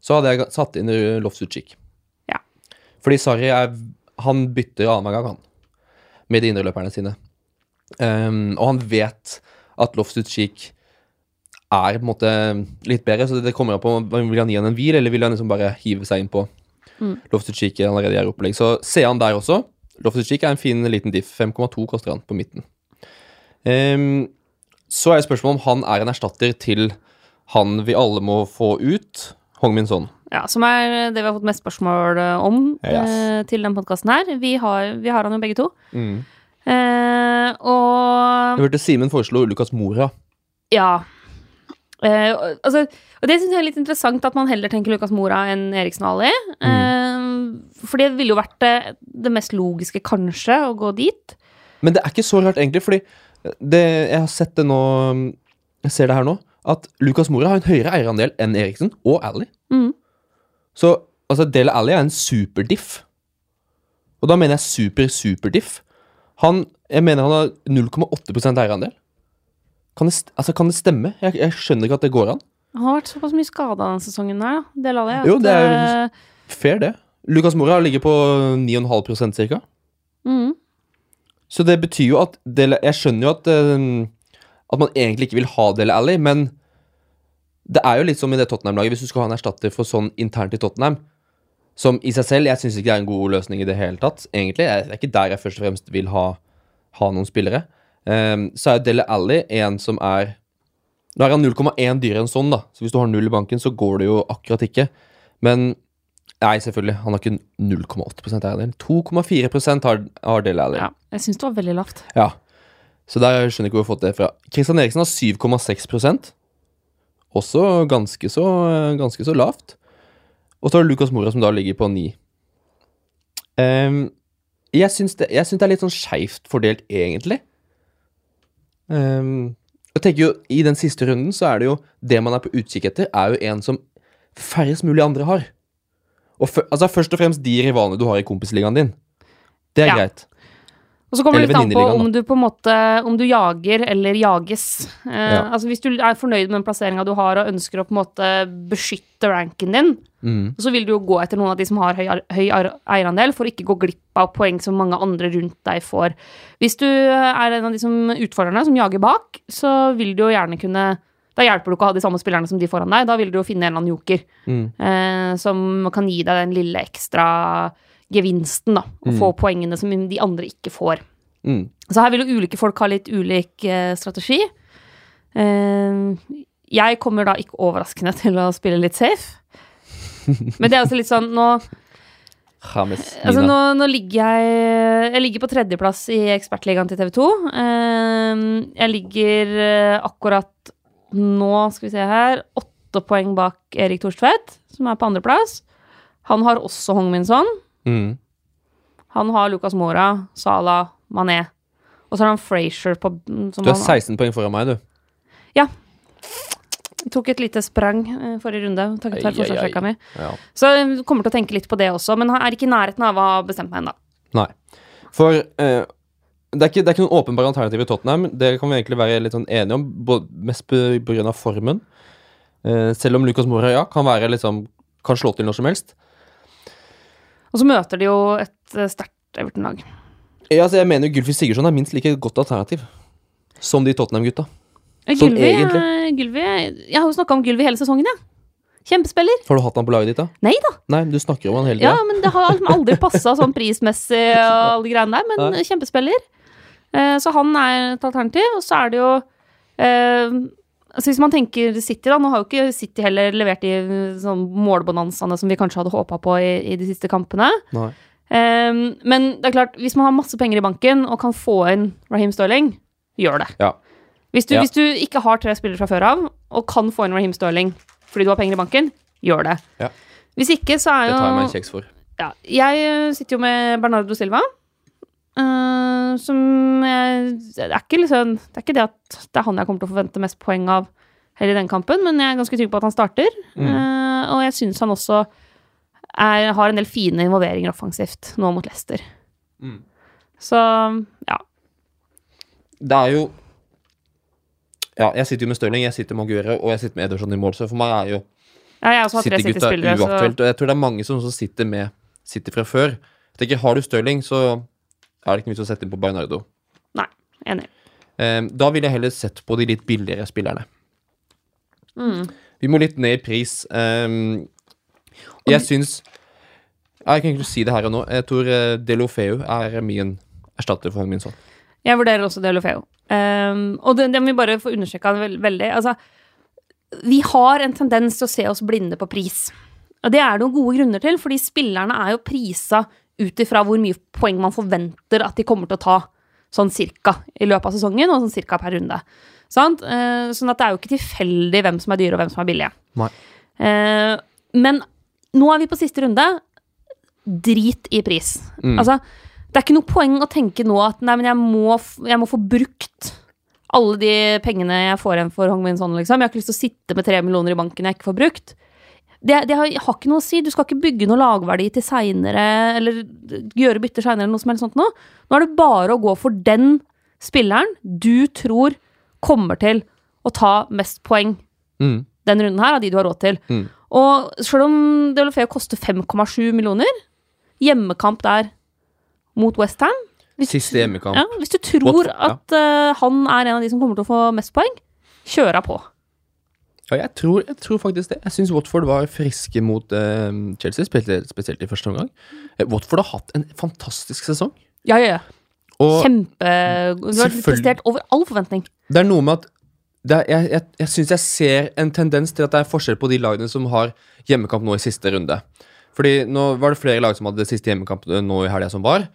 så hadde jeg satt inn Loftus Cheek. Ja. Fordi Sarri er Han bytter annenhver gang, han. Med de indreløperne sine. Um, og han vet at Loftus er på en måte litt bedre, så det kommer an på Vil han gi han en hvil, eller vil han liksom bare hive seg inn på Mm. Loftus-Cheek er allerede i opplegg. Så ser han der også. Loftus-Cheek er en fin liten diff. 5,2 koster han på midten. Ehm, så er spørsmålet om han er en erstatter til han vi alle må få ut, Hong Min Son. Ja, Som er det vi har fått mest spørsmål eh, om Yes. eh, til den podkasten her. Vi har, vi har han jo begge to. Mm. Eh, og Jeg hørte Simen foreslo Lukas Mora. Ja. Eh, altså, og det syns jeg er litt interessant at man heller tenker Lukas Mora enn Eriksen og Ali. Eh, for det ville jo vært det, det mest logiske, kanskje, å gå dit. Men det er ikke så rart, egentlig, fordi det, jeg har sett det nå Jeg ser det her nå. At Lucas Mora har en høyere eierandel enn Eriksen og Ally. Mm. Så altså, Dele Ally er en superdiff. Og da mener jeg super-superdiff. Han, jeg mener han har 0,8% eierandel. Kan det, altså, kan det stemme? Jeg, jeg skjønner ikke at det går an. Han har vært såpass mye skada denne sesongen her, da. Det la. Jo, det er- jo Fair, det. Lucas Mora ligger på 9,5% cirka. mm. Så det betyr jo at Dele, Jeg skjønner jo at uh, At man egentlig ikke vil ha Dele Alli, men det er jo litt som i det Tottenham-laget. Hvis du skal ha en erstatter for sånn internt i Tottenham, som i seg selv Jeg syns ikke det er en god løsning i det hele tatt. Egentlig, Det er ikke der jeg først og fremst vil ha, ha noen spillere. Um, så er jo Dele Alli en som er Nå er han 0,1 dyrere enn sånn, da. Så hvis du har null i banken, så går det jo akkurat ikke. Men Nei, selvfølgelig. Han har ikke 0,8% eierandel. 2,4% har, har Dele Alli. ja. Jeg syns det var veldig lavt. Ja. Så der skjønner jeg ikke hvor jeg har fått det fra. Kristian Eriksen har 7,6 Også ganske så, ganske så lavt. Og så har du Lukas Mora, som da ligger på 9 Um, jeg syns det, det er litt sånn skeivt fordelt, egentlig. Um, jeg tenker jo, I den siste runden så er det jo Det man er på utkikk etter, er jo en som færrest mulig andre har. Og fø- altså Først og fremst de rivalene du har i kompisligaen din. Det er Ja. greit. Og så kommer det litt an på om du på en måte Om du jager eller jages. Eh, Ja. Altså Hvis du er fornøyd med den plasseringa du har og ønsker å på en måte beskytte ranken din, Mm. så vil du jo gå etter noen av de som har høy, høy eierandel, for å ikke gå glipp av poeng som mange andre rundt deg får. Hvis du er en av de som utfordrerne, som jager bak, så vil du jo gjerne kunne Da hjelper det ikke å ha de samme spillerne som de foran deg. Da vil du jo finne en eller annen joker Mm. eh, som kan gi deg den lille ekstra gevinsten, da. Og Mm. få poengene som de andre ikke får. Mm. Så her vil jo ulike folk ha litt ulik eh, strategi. Eh, jeg kommer da ikke overraskende til å spille litt safe. Men det er altså litt sånn nå Altså nå, nå ligger jeg Jeg ligger på tredjeplass i ekspertligaen til TV 2. Eh, jeg ligger eh, akkurat nå, skal vi se her, åtte poeng bak Erik Thorstvedt, som er på andreplass. Han har også Hong Min Son. Mm. Han har Lucas Mora, Salah, Mané. Og så har han Frazier på som Du han- 16 poeng foran meg, du. Ja. Jeg Tok et lite sprang eh, forrige runde, takket være forsvarsrekka mi. Ja. Så jeg kommer til å tenke litt på det også, men er ikke i nærheten av å ha bestemt meg ennå. For eh, det, er ikke, det er ikke noen åpenbare alternativer i Tottenham. Det kan vi egentlig være litt sånn enige om, både, mest pga. formen. Eh, selv om Lucas Mora ja, kan være liksom Kan slå til når som helst. Og så møter de jo et eh, sterkt Everton-lag. Ja, altså, jeg mener Gylfi Sigurdsson er minst like godt alternativ som de Tottenham-gutta. Eh, Sånn Gylvi, eh, Gylvi Jeg har jo snakka om Gylvi hele sesongen, jeg. Kjempespiller. Har du hatt han på laget ditt, da? Nei da. Nei, du snakker om han hele Ja, men det har aldri passa sånn prismessig og alle de greiene der, men Nei. kjempespiller. Eh, Så han er et alternativ. Og så er det jo eh, altså Hvis man tenker City, da Nå har jo ikke City heller levert de sånn målbonanzaene som vi kanskje hadde håpa på i, i de siste kampene. Nei. Eh, men det er klart, hvis man har masse penger i banken og kan få inn Raheem Sterling, gjør det. Ja. Hvis du, Ja. hvis du ikke har tre spillere fra før av, og kan få inn Raheem Sterling fordi du har penger i banken, gjør det. Ja. Hvis ikke, så er jo Det tar jeg meg en kjeks for. ja, jeg eh, sitter jo med Bernardo Silva. Eh, som jeg, Det er ikke liksom Det er ikke det at det er han jeg kommer til å forvente mest poeng av heller i den kampen, men jeg er ganske trygg på at han starter. Mm. Uh, og jeg syns han også er, har en del fine involveringer offensivt nå mot Leicester. Mm. Så ja. Det er jo Ja, jeg sitter jo med Stirling, jeg sitter med Aguero og jeg sitter med Ederson i mål, så for meg er jo ja jeg også har tre City-spillere. så- Og jeg tror det er mange som sitter med City fra før. Jeg tenker, Har du Stirling, så er det ikke noe vits å sette inn på Bernardo. Nei, Enig. Eh, da ville jeg heller sett på de litt billigere spillerne. Mm. Vi må litt ned i pris. Eh, jeg syns Jeg kan egentlig si det her og nå. Jeg tror eh, Delofeu er min erstatter for min sånn. Jeg vurderer også Delofeu. Um, og det, det må vi bare få understreka veld, veldig. Altså, vi har en tendens til å se oss blinde på pris. Og det er det noen gode grunner til, fordi spillerne er jo prisa ut ifra hvor mye poeng man forventer at de kommer til å ta sånn cirka i løpet av sesongen, og sånn cirka per runde. Sant? Eh, sånn at det er jo ikke tilfeldig hvem som er dyre og hvem som er billige. Nei. Eh, men nå er vi på siste runde. Drit i pris. Mm. Altså, det er ikke noe poeng å tenke nå at nei, men jeg må, jeg må få brukt alle de pengene jeg får igjen for Hong Min Son, liksom. Jeg har ikke lyst til å sitte med tre millioner i banken jeg ikke får brukt. Det, det har, har ikke noe å si. Du skal ikke bygge noe lagverdi til seinere, eller gjøre bytter seinere, eller noe som helst sånt nå. Nå er det bare å gå for den spilleren du tror kommer til å ta mest poeng Mm. den runden her, av de du har råd til. Mm. Og selv om Delofeo koster 5,7 millioner, hjemmekamp der mot Westham Siste hjemmekamp. ja, Hvis du tror ja. at uh, han er en av de som kommer til å få mest poeng, kjør av på. Ja, jeg tror, jeg tror faktisk det. Jeg syns Watford var friske mot uh, Chelsea, spesielt, spesielt i første omgang. Eh, Watford har hatt en fantastisk sesong. Ja, ja, ja. Og Kjempe Du har prestert over all forventning. det er noe med at det er, jeg, jeg, jeg syns jeg ser en tendens til at det er forskjell på de lagene som har hjemmekamp nå i siste runde. Fordi nå var det flere lag som hadde det siste hjemmekamp nå i helga som var.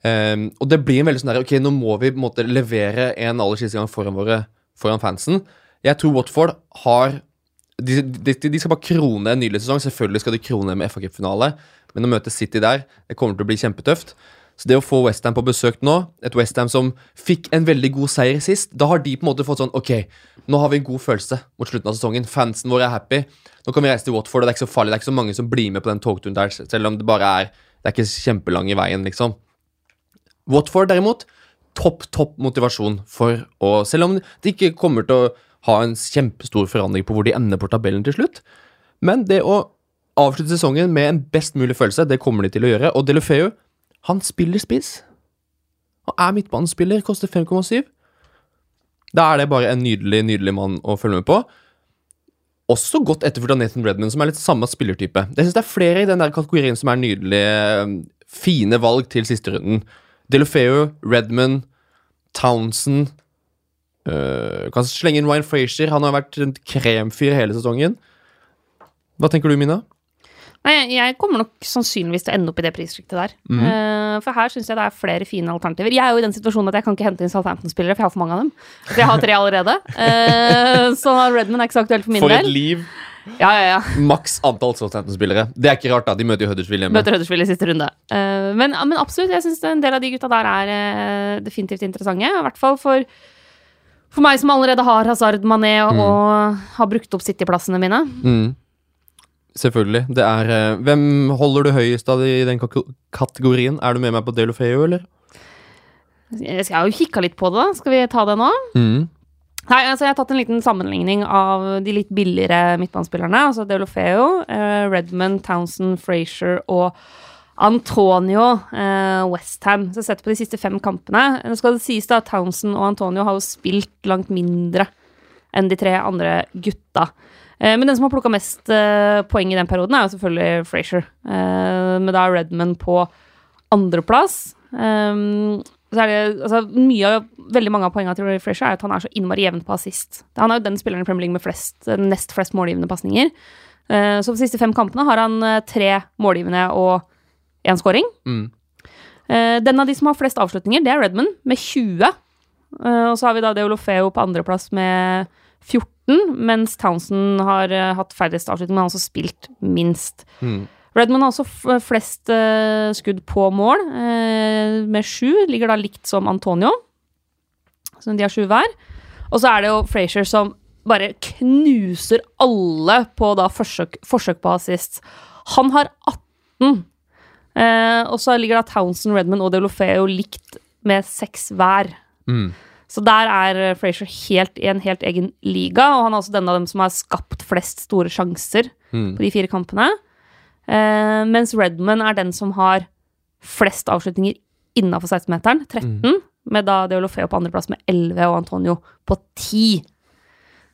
Um, og det blir en veldig sånn der Ok, nå må vi på en måte levere en aller siste gang foran våre Foran fansen. Jeg tror Watford har de, de, de skal bare krone en nydelig sesong. Selvfølgelig skal de krone med FA Cup-finale, men å møte City der, det kommer til å bli kjempetøft. Så det å få Westham på besøk nå, et Westham som fikk en veldig god seier sist, da har de på en måte fått sånn Ok, nå har vi en god følelse mot slutten av sesongen. Fansen vår er happy. Nå kan vi reise til Watford, og det er ikke så farlig. Det er ikke så mange som blir med på den togturen der, selv om det bare er Det er ikke kjempelang i veien, liksom. Watford derimot, topp, topp motivasjon for å Selv om det ikke kommer til å ha en kjempestor forandring på hvor de ender på tabellen til slutt. Men det å avslutte sesongen med en best mulig følelse, det kommer de til å gjøre. Og Delofeu, han spiller spiss. Han er midtbanespiller, koster 5,7. Da er det bare en nydelig, nydelig mann å følge med på. Også godt etterfulgt av Nathan Redman, som er litt samme spillertype. Jeg synes det er flere i den der kategorien som er nydelige, fine valg til siste runden. Delofeu, Redman, Townsend øh, Kan slenge inn Ryan Frazier. Han har vært en kremfyr hele sesongen. Hva tenker du, Mina? Nei, jeg kommer nok sannsynligvis til å ende opp i det prissjiktet der. Mm. Uh, for her syns jeg det er flere fine alternativer. Jeg er jo i den situasjonen at jeg kan ikke hente inn Southampton-spillere, for jeg har for mange av dem. Så jeg har tre allerede. Uh, så Redman er ikke så aktuelt for min del. For et del. liv! Ja, ja, ja. Maks antall Southampton-spillere. Det er ikke rart, da. De møter jo Huddersfield hjemme. Møter Huddersfield i siste runde. Uh, men, men absolutt, jeg syns en del av de gutta der er eh, definitivt interessante. I hvert fall for, for meg som allerede har Hazard Mané og, og har brukt opp City-plassene mine. Mm. Selvfølgelig. Det er uh, Hvem holder du høyest av i den kategorien? Er du med meg på Delofeo, eller? Jeg har jo kikka litt på det, da. Skal vi ta det nå? Mm. Nei, altså Jeg har tatt en liten sammenligning av de litt billigere midtbanespillerne. Altså Delofeo, uh, Redmond, Townsend, Frazier og Antonio eh, Westham. Så sett på de siste fem kampene. Nå skal det sies da at Townsend og Antonio har jo spilt langt mindre enn de tre andre gutta. Eh, men den som har plukka mest eh, poeng i den perioden, er jo selvfølgelig Frazier. Eh, men da Redmond på andreplass. Eh, er altså, mye av, veldig mange av poengene til Frazier er at han er så innmari jevn på assist. Han er jo den spilleren i Premier League med flest, nest flest målgivende pasninger. Eh, så på de siste fem kampene har han eh, tre målgivende og én scoring. Mm. Uh, den av de som har flest avslutninger, det er Redman, med 20. Uh, og så har vi da Deolofeo på andreplass med 14, mens Townsend har uh, hatt færrest avslutninger, men har også spilt minst. Mm. Redman har også flest eh, skudd på mål, eh, med sju. Ligger da likt som Antonio. Så de har sju hver. Og så er det jo Frazier som bare knuser alle på da forsøk, forsøk på assist. Han har 18. Eh, og så ligger da Townsend, Redman og Deolofeo likt med seks hver. Mm. Så der er eh, Frazier helt i en helt egen liga, og han er også den av dem som har skapt flest store sjanser Mm. på de fire kampene. Eh, mens Redman er den som har flest avslutninger innafor 16-meteren, 13, med da Deolofeo på andreplass med 11 og Antonio på 10.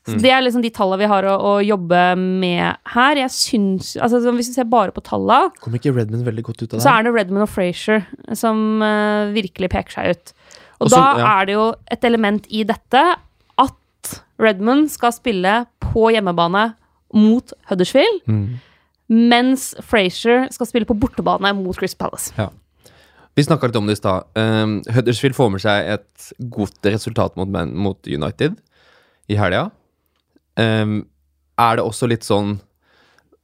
Så Det er liksom de tallene vi har å, å jobbe med her. Jeg syns, altså Hvis vi ser bare på tallene, Kom ikke Redman veldig godt ut av det? så er det Redmond og Frazier som uh, virkelig peker seg ut. Og Og da ja. er det jo et element i dette at Redmond skal spille på hjemmebane mot Huddersfield, Mm. mens Frazier skal spille på bortebane mot Chris Palace. Vi snakka litt om det i stad. Um, Huddersfield får med seg et godt resultat mot, mot United i helga. Um, er det også litt sånn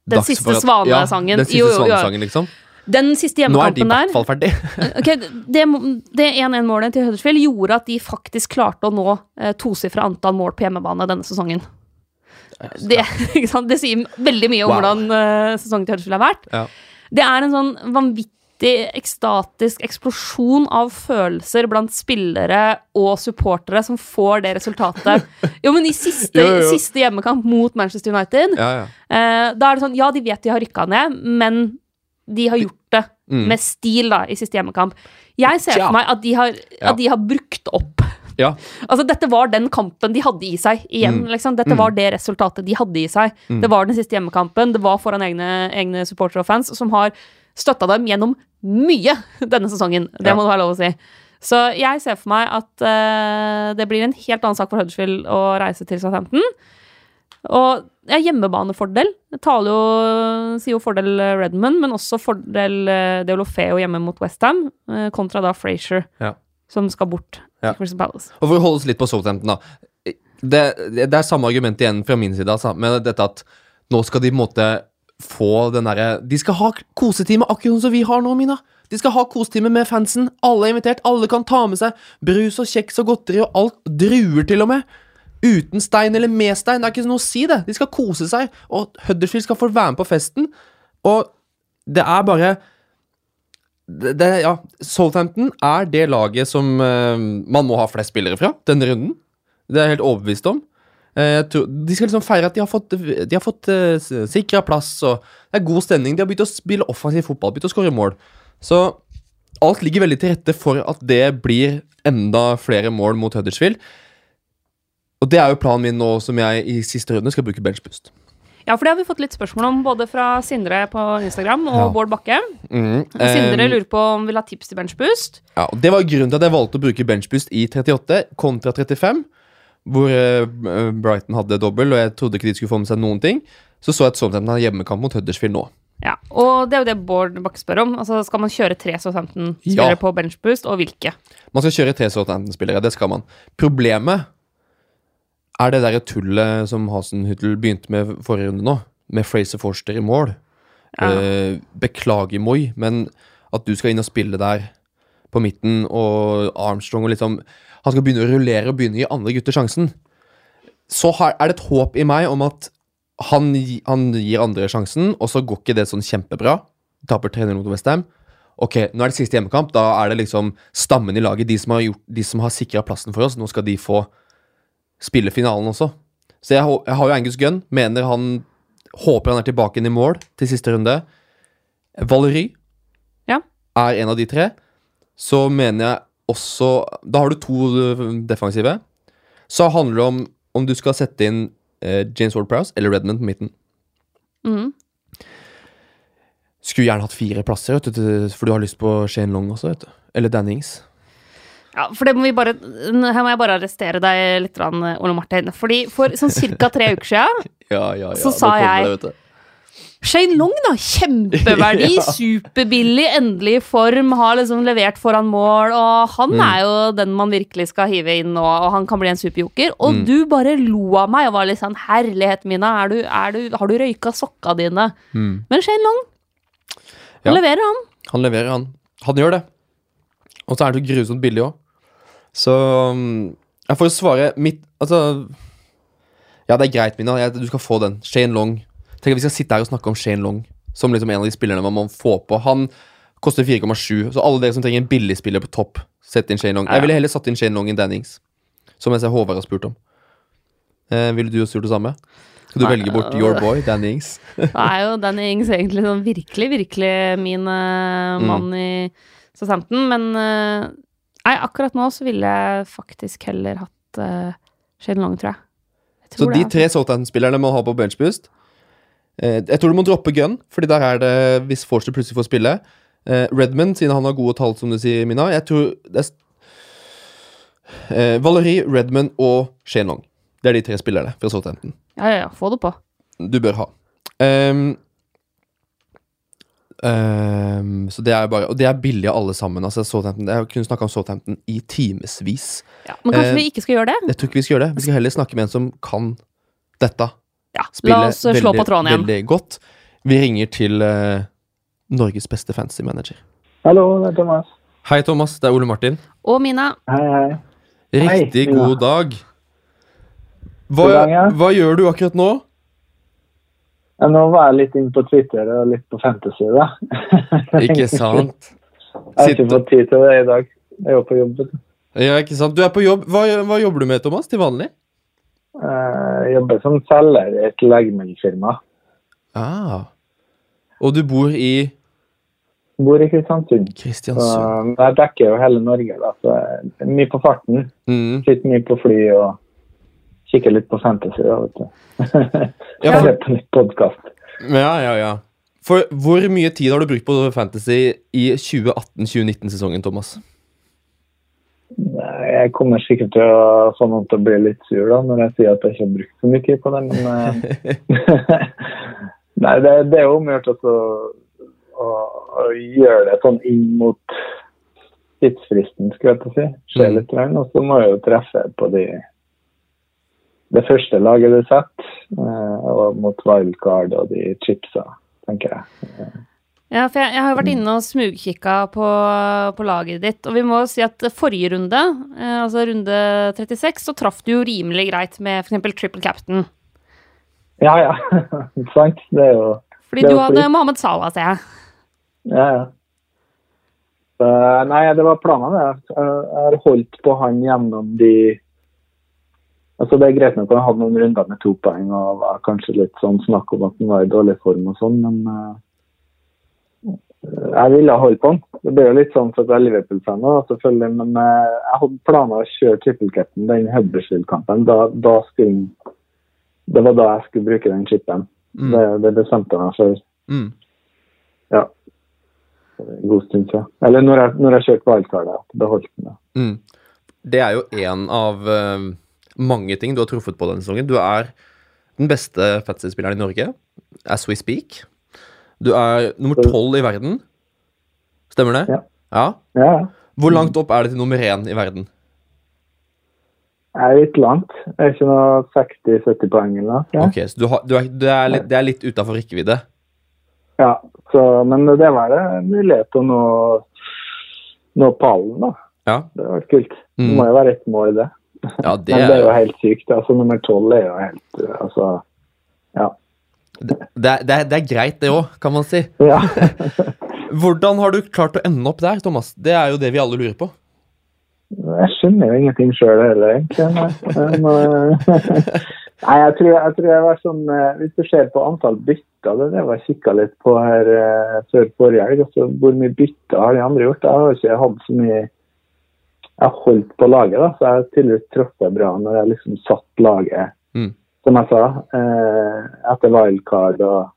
Den dags siste svanesangen. Ja, den siste Jo, jo, svanesangen, liksom. Den siste Nå er de i hvert fall ferdig. okay, Det, det 1-1-målet til Huddersfield gjorde at de faktisk klarte å nå eh, tosifra antall mål på hjemmebane denne sesongen. Det, det sier veldig mye om Wow. hvordan eh, sesongen til Huddersfield har vært. Ja. Det er en sånn vanvittig ekstatisk eksplosjon av følelser blant spillere og supportere som får det resultatet. Jo, men i siste, Jo, jo, siste hjemmekamp mot Manchester United, Ja, ja. eh, da er det sånn Ja, de vet de har rykka ned, men de har gjort det Mm. med stil da, i siste hjemmekamp. Jeg ser for meg at de har, at de har brukt opp ja. Altså, dette var den kampen de hadde i seg igjen, Mm. liksom. Dette var det resultatet de hadde i seg. Mm. Det var den siste hjemmekampen, det var foran egne, egne supportere og fans, som har støtta dem gjennom mye denne sesongen. Det Ja. må det være lov å si. Så jeg ser for meg at uh, det blir en helt annen sak for Huddersfield å reise til Southampton. Og ja, hjemmebanefordel. Det taler jo, sier jo fordel eh, Redmond, men også fordel uh, Deolofeo hjemme mot Westham, uh, kontra da Frazier, Ja. som skal bort til Crystal Palace. Og for å holde oss litt på Southampton, da. Det, det, det er samme argument igjen fra min side, altså, med dette at nå skal de på en måte få den derre De skal ha kosetime akkurat som vi har nå, Mina. De skal ha kosetime med fansen. Alle er invitert. Alle kan ta med seg brus og kjeks og godteri og alt. Druer, til og med. Uten stein eller med stein. Det er ikke noe å si, det. De skal kose seg. Og Huddersfield skal få være med på festen. Og det er bare det, det, ja, Southampton er det laget som uh, man må ha flest spillere fra denne runden. Det er jeg helt overbevist om. Eh, tror, de skal liksom feire at de har fått, de har fått uh, sikra plass, og det er god stemning. De har begynt å spille offensiv fotball, begynt å skåre mål. Så alt ligger veldig til rette for at det blir enda flere mål mot Huddersfield. Og det er jo planen min nå som jeg i siste runde skal bruke benchboost. Ja, for det har vi fått litt spørsmål om, både fra Sindre på Instagram og Ja. Bård Bakke. Mm, Sindre eh, lurer på om vi vil ha tips til benchboost. Ja, og Det var grunnen til at jeg valgte å bruke benchboost i 38 kontra 35. Hvor eh, Brighton hadde dobbel, og jeg trodde ikke de skulle få med seg noen ting. Så så jeg at Southampton har hjemmekamp mot Huddersfield nå. Ja, Og det er jo det Bård Bakke spør om. Altså, Skal man kjøre tre Southampton-spillere Ja. på benchboost, og hvilke? Man skal kjøre tre Southampton-spillere, det skal man. Problemet er det der tullet som Hasenhüttel begynte med forrige runde nå, med Fraser Forster i mål. Ja. Eh, beklager, Moi, men at du skal inn og spille der på midten, og Armstrong og liksom Han skal begynne å rullere og begynne å gi andre gutter sjansen. Så har, er det et håp i meg om at han, han gir andre sjansen, og så går ikke det sånn kjempebra. Taper 3-0 mot Westham. Ok, nå er det siste hjemmekamp. Da er det liksom stammen i laget, de som har, gjort- de som har sikra plassen for oss. Nå skal de få spille finalen også. Så jeg, jeg har jo Angus Gunn. Mener han Håper han er tilbake inn i mål til siste runde. Valery Ja. er en av de tre. Så mener jeg også Da har du to øh, defensive. Så handler det om om du skal sette inn eh, James Ward-Prowse eller Redmond på midten. Mm. Skulle gjerne hatt fire plasser, vet du, for du har lyst på Shane Long også, vet du. Eller Dannings. Ja, for det må vi bare Her må jeg bare arrestere deg litt, Ole Martin. Fordi for sånn ca. tre uker siden Ja, ja, ja. Så sa jeg- det. Shane Long, da. Kjempeverdi, Ja. superbillig, endelig i form, har liksom levert foran mål. Og han Mm. er jo den man virkelig skal hive inn nå, og han kan bli en superjoker. Og Mm. du bare lo av meg og var litt sånn Herlighet mina, er du, er du, har du røyka sokka dine? Mm. Men Shane Long, han Ja. leverer, han. Han leverer, han. Han gjør det. Og så er han så grusomt billig òg. Så um, jeg får jo svare mitt Altså Ja, det er greit, Mina. Jeg, du skal få den. Shane Long. Tenk at vi skal sitte her og snakke om Shane Long som liksom en av de spillerne man må få på. Han koster 4,7, så alle dere som trenger en billigspiller på topp, sett inn Shane Long. Jeg ville heller satt inn Shane Long enn Dannings, som jeg ser Håvard har spurt om. Eh, ville du også gjort det samme? Skal du Nei, velge bort your boy, Dannings? Det er jo Danny Ings egentlig sånn virkelig, virkelig min mann Mm. mann i Southampton. Men eh, nei, akkurat nå så ville jeg faktisk heller hatt uh, Shane Long, tror jeg. Jeg Så det, de tre Southampton-spillerne må ha på benchboost. Eh, jeg tror du må droppe gun, Fordi der er det hvis Forster plutselig får spille. Eh, Redmond, siden han har gode tall, som du sier, Mina. Jeg tror det er eh, Valerie, Redmond og Shane Long. Det er de tre spillerne fra Southampton Ja, ja, ja. Få det på. du bør ha. Um, um, så det er bare Og det er billig alle sammen. Altså Southampton, Jeg kunne snakka om Southampton i timevis. Ja. Men kanskje uh, vi ikke skal gjøre det? Jeg tror ikke vi skal gjøre det. Vi skal heller snakke med en som kan dette. Ja, Spille La oss eh, slå på tråden igjen. veldig godt. Vi ringer til uh, Norges beste fantasy manager. Hallo, det er Thomas. Hei, Thomas. Det er Ole Martin. Og Mina. Hei, hei. Riktig Hei, Mina. god dag. Hva, God dag, ja. hva gjør du akkurat nå? Ja, Nå var jeg litt inne på Twitter og litt på Fantasy, da. Ikke sant? Jeg har ikke fått tid til det i dag. Jeg er jo på jobb. Ja, ikke sant? Du er på jobb. Hva, hva jobber du med, Thomas, til vanlig? Eh, Jeg jobber som selger i et legemiddelfirma. Ah. Og du bor i Bor i Kristiansund. Så Kristiansund. jeg dekker jo hele Norge, da. Så mye på farten. Mm. Sitter mye på fly og kikker litt på Fantasy, da, vet du. Ja, Jeg på litt podkast. ja, ja, ja. For hvor mye tid har du brukt på Fantasy i 2018-2019-sesongen, Thomas? Jeg kommer sikkert til å få noen til å bli litt sur da, når jeg sier at jeg ikke har brukt så mye tid på det, men eh, Nei, det, det er jo omgjort å å, å gjøre det sånn inn mot tidsfristen, skulle jeg til å si. Se Mm. litt, grann, og så må jeg jo treffe på de det første laget du setter, eh, og mot wildcard og de chipsa, tenker jeg. Ja, for jeg, jeg har jo vært inne og smugkikka på, på laget ditt, og vi må jo si at forrige runde, eh, altså runde 36, så traff du jo rimelig greit med f.eks. triple captain. Ja, ja. Sant? Det er jo Fordi Det du hadde flyt. Mohammed Salah, ser jeg. Ja, ja. Uh, nei, det var planen, det. Jeg har holdt på han gjennom de Altså, Det er greit nok at han hadde noen runder med to poeng og var kanskje litt sånn snakk om at han var i dårlig form og sånn, men eh, jeg ville holde på han. Det ble jo litt sånn for at jeg er Liverpool-fan selvfølgelig, men eh, jeg hadde planer å kjøre trippelcapen den Huddersfield-kampen. Da, da skulle Det var da jeg skulle bruke den chipen. Mm. Det, det bestemte jeg meg for Mm. ja. En god stund siden. Eller når jeg, når jeg kjørte wildcardet, beholdt den. Mm. Det er jo en av uh, mange ting du har truffet på denne sesongen. Du er den beste fantasy-spilleren i Norge, as we speak. Du er nummer tolv i verden. Stemmer det? Ja. ja. Ja. Hvor langt opp er det til nummer én i verden? Det er litt langt. Det er ikke noe 60-70 poeng eller noe. Ja. Ok, så du har, du er, du er litt, Det er litt utafor rekkevidde? ja. Så, men det var det mulighet til å nå, nå pallen, da. Ja. Det var kult. Det Mm. må jo være et mål, det. Ja, det Men det er jo helt sykt. Altså, nummer tolv er jo helt Altså, ja. Det, det, er, det er greit, det òg, kan man si. ja. Hvordan har du klart å ende opp der, Thomas? Det er jo det vi alle lurer på. Jeg skjønner jo ingenting sjøl heller, egentlig. Men, uh, nei jeg, tror, jeg tror jeg var sånn uh, Hvis du ser på antall bytter, det det jeg kikka litt på her uh, før forrige helg. Altså, hvor mye bytter har de andre gjort? Jeg har ikke hatt så mye Jeg har holdt på laget, da, så jeg har tydeligvis truffet bra når jeg liksom satt laget, Mm. Som jeg sa, uh, etter wildcard og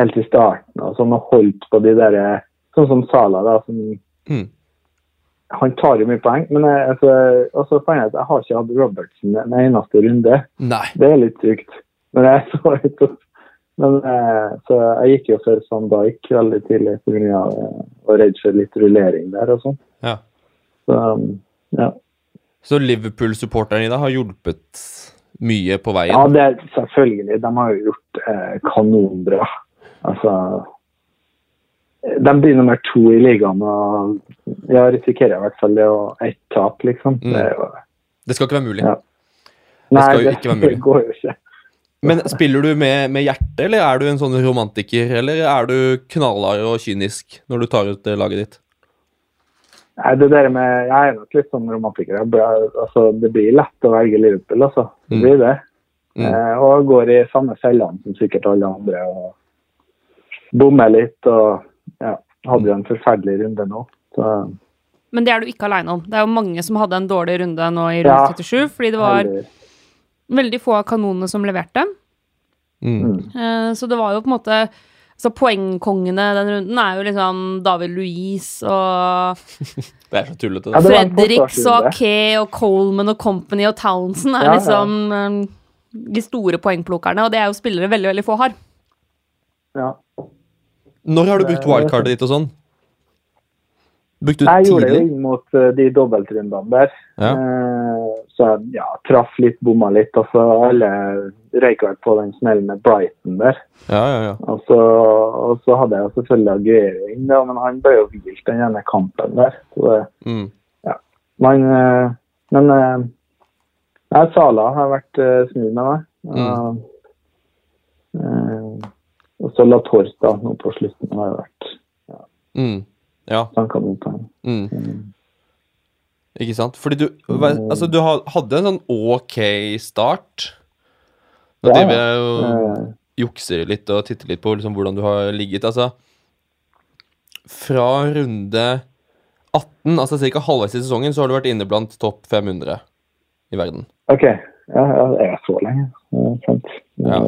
helt til starten, og sånn, og holdt på de derre Sånn som Sala, da, som Mm. han tar jo mye poeng, men jeg, altså, og så fant jeg at jeg har ikke hatt Robertsen en eneste runde. Nei. Det er litt sykt. Men jeg så litt opp. Men, eh, så jeg gikk jo for Van Dijk veldig tidlig pga. å redd for litt rullering der og sånn. Ja. Så um, ja. Så Liverpool-supporteren i deg har hjulpet mye på veien? ja, det selvfølgelig. De har jo gjort eh, kanonbra. Altså De blir nummer to i ligaen og ja, risikerer i hvert fall det og ett tap, liksom. Mm. Det jo Det skal ikke være mulig. Ja. Det være mulig. Det går jo ikke. Men spiller du med, med hjerte, eller er du en sånn romantiker? Eller er du knallhard og kynisk når du tar ut eh, laget ditt? Nei, det der med, Jeg er nok litt sånn romantiker. Jeg altså, det blir lett å velge Liverpool, altså. Det Mm. blir det. Mm. Eh, og går i samme fellene som sikkert alle andre. og Bommer litt og ja, hadde jo en forferdelig runde nå. Så Men det er du ikke aleine om. Det er jo mange som hadde en dårlig runde nå i Ja. runde 37, fordi det var heller. Veldig få av kanonene som leverte. Mm. Mm. Eh, så det var jo på en måte Så poengkongene den runden er jo liksom David Louise og Det er så tullete. Ja, Fredericks og. Ake og Coleman og Company og Townsend er Ja, ja. liksom eh, de store poengplukkerne, og det er jo spillere veldig, veldig få har. Ja. Når har du brukt wildcardet ditt og sånn? Brukte du Jeg gjorde det jo inn mot eh, de dobbeltrundene der. Ja. Eh, så jeg ja, traff litt, bomma litt. Og så alle røyk vel på den smellen med Brighton der. Ja, ja, ja. Og så, og så hadde jeg selvfølgelig Aguero inn, men han ble jo hvilt den ene kampen der. Det, Mm. man, eh, men nei, Sala har vært uh, snu med meg. Mm. Og, og så La da, nå på slutten har vært Mm. Ja. Banka mot ham. Mm. Mm. Ikke sant? Fordi du, altså, du hadde en sånn ok start. Nå Ja, driver jeg og Eh, jukser litt og titter litt på liksom, hvordan du har ligget. Altså, fra runde 18, altså ca. halvveis i sesongen, så har du vært inne blant topp 500 i verden. OK. Ja, ja, det er så lenge. Ja, sant. Ja.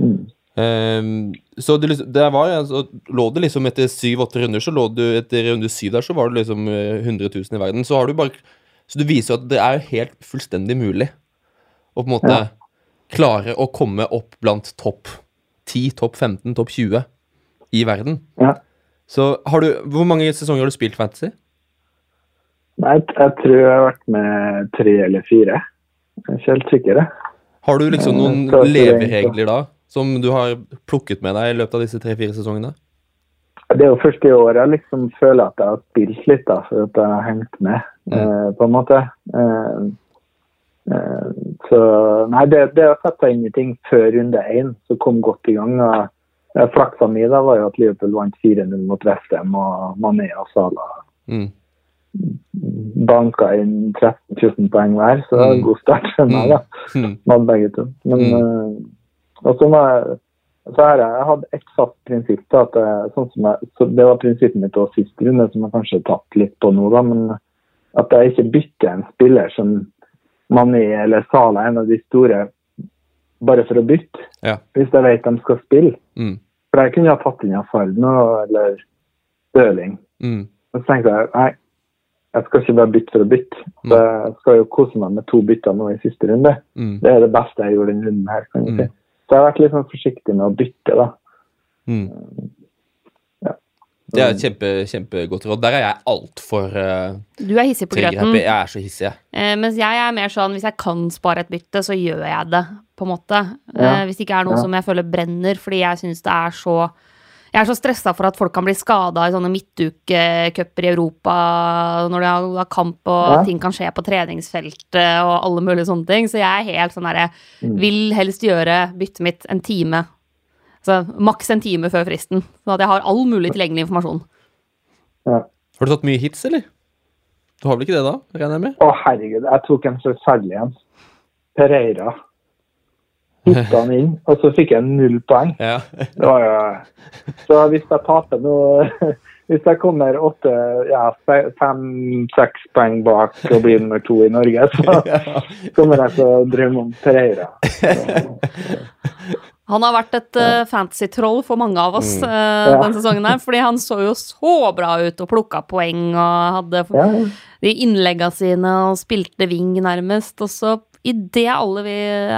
Mm. Ehm, så det, liksom- det var, altså, lå det liksom etter syv-åtte runder, så lå du etter runde syv der, så var du liksom eh, 100 000 i verden. Så har du bare Så det viser jo at det er helt fullstendig mulig å på en måte Ja. klare å komme opp blant topp 10, topp 15, topp 20 i verden. Ja. Så har du Hvor mange sesonger har du spilt Fantasy? Nei, jeg, tror jeg har vært med tre eller fire. Jeg er ikke helt sikker. jeg. Har du liksom Eh, noen det er leveregler da, som du har plukket med deg i løpet av disse tre-fire sesongene? Det er jo først i år jeg liksom føler at jeg har spilt litt, da, for at jeg har hengt med, eh, på en måte. Eh, eh, så Nei, det, det å sette seg inn i ting før runde én, så kom godt i gang. og Flaksa mi da var jo at Liverpool vant 4-0 mot Westham, og Mané og Salah Mm. banka inn 13-14 poeng hver, så det var en Mm. god start for meg. da. Mm. Begge to. Men eh, og så må jeg så har jeg, hadde ett fast prinsipp. da, at jeg, sånn som jeg, så Det var prinsippet mitt også sist runde, som jeg kanskje har tatt litt på nå. da, men At jeg ikke bytter en spiller som Mani eller Sala, en av de store, bare for å bytte. Ja. Hvis jeg vet de skal spille. Mm. For jeg kunne ha tatt inn nå, eller Stirling. Mm. Så tenkte jeg nei, jeg skal ikke bare bytte for å bytte. Mm. Så jeg skal jo kose meg med to bytter nå i siste runde. Mm. Det er det beste jeg gjorde denne runden her. kan jeg Mm. si. Så jeg har vært litt sånn forsiktig med å bytte, da. Mm. Ja. Det er et kjempe, kjempegodt råd. Der er jeg altfor uh, Du er hissig på grøten. Jeg er så hissig, jeg. Eh, mens jeg er mer sånn hvis jeg kan spare et bytte, så gjør jeg det, på en måte. Ja. Eh, hvis det ikke er noe Ja. som jeg føler brenner, fordi jeg syns det er så Jeg er så stressa for at folk kan bli skada i sånne midtukecuper i Europa når de har, kamp og Ja. ting kan skje på treningsfeltet og alle mulige sånne ting. Så jeg er helt sånn derre Mm. Vil helst gjøre byttet mitt en time. Altså maks en time før fristen. Sånn at jeg har all mulig tilgjengelig informasjon. Ja. Har du tatt mye hits, eller? Du har vel ikke det, da? Regner jeg med? Å, herregud. Jeg tok en forferdelig en. Pereira. Hitta han inn, og så fikk jeg null poeng. Ja. Det var jo Så hvis jeg taper nå Hvis jeg kommer åtte, ja, fem-seks poeng bak og blir nummer to i Norge, så kommer jeg til å drømme om Pereira. Så, Han har vært et uh, fantasy-troll for mange av oss Mm. eh, Ja. den sesongen her, fordi han så jo så bra ut og plukka poeng og hadde ja, ja. de innlegga sine og spilte wing nærmest, og så idet alle vi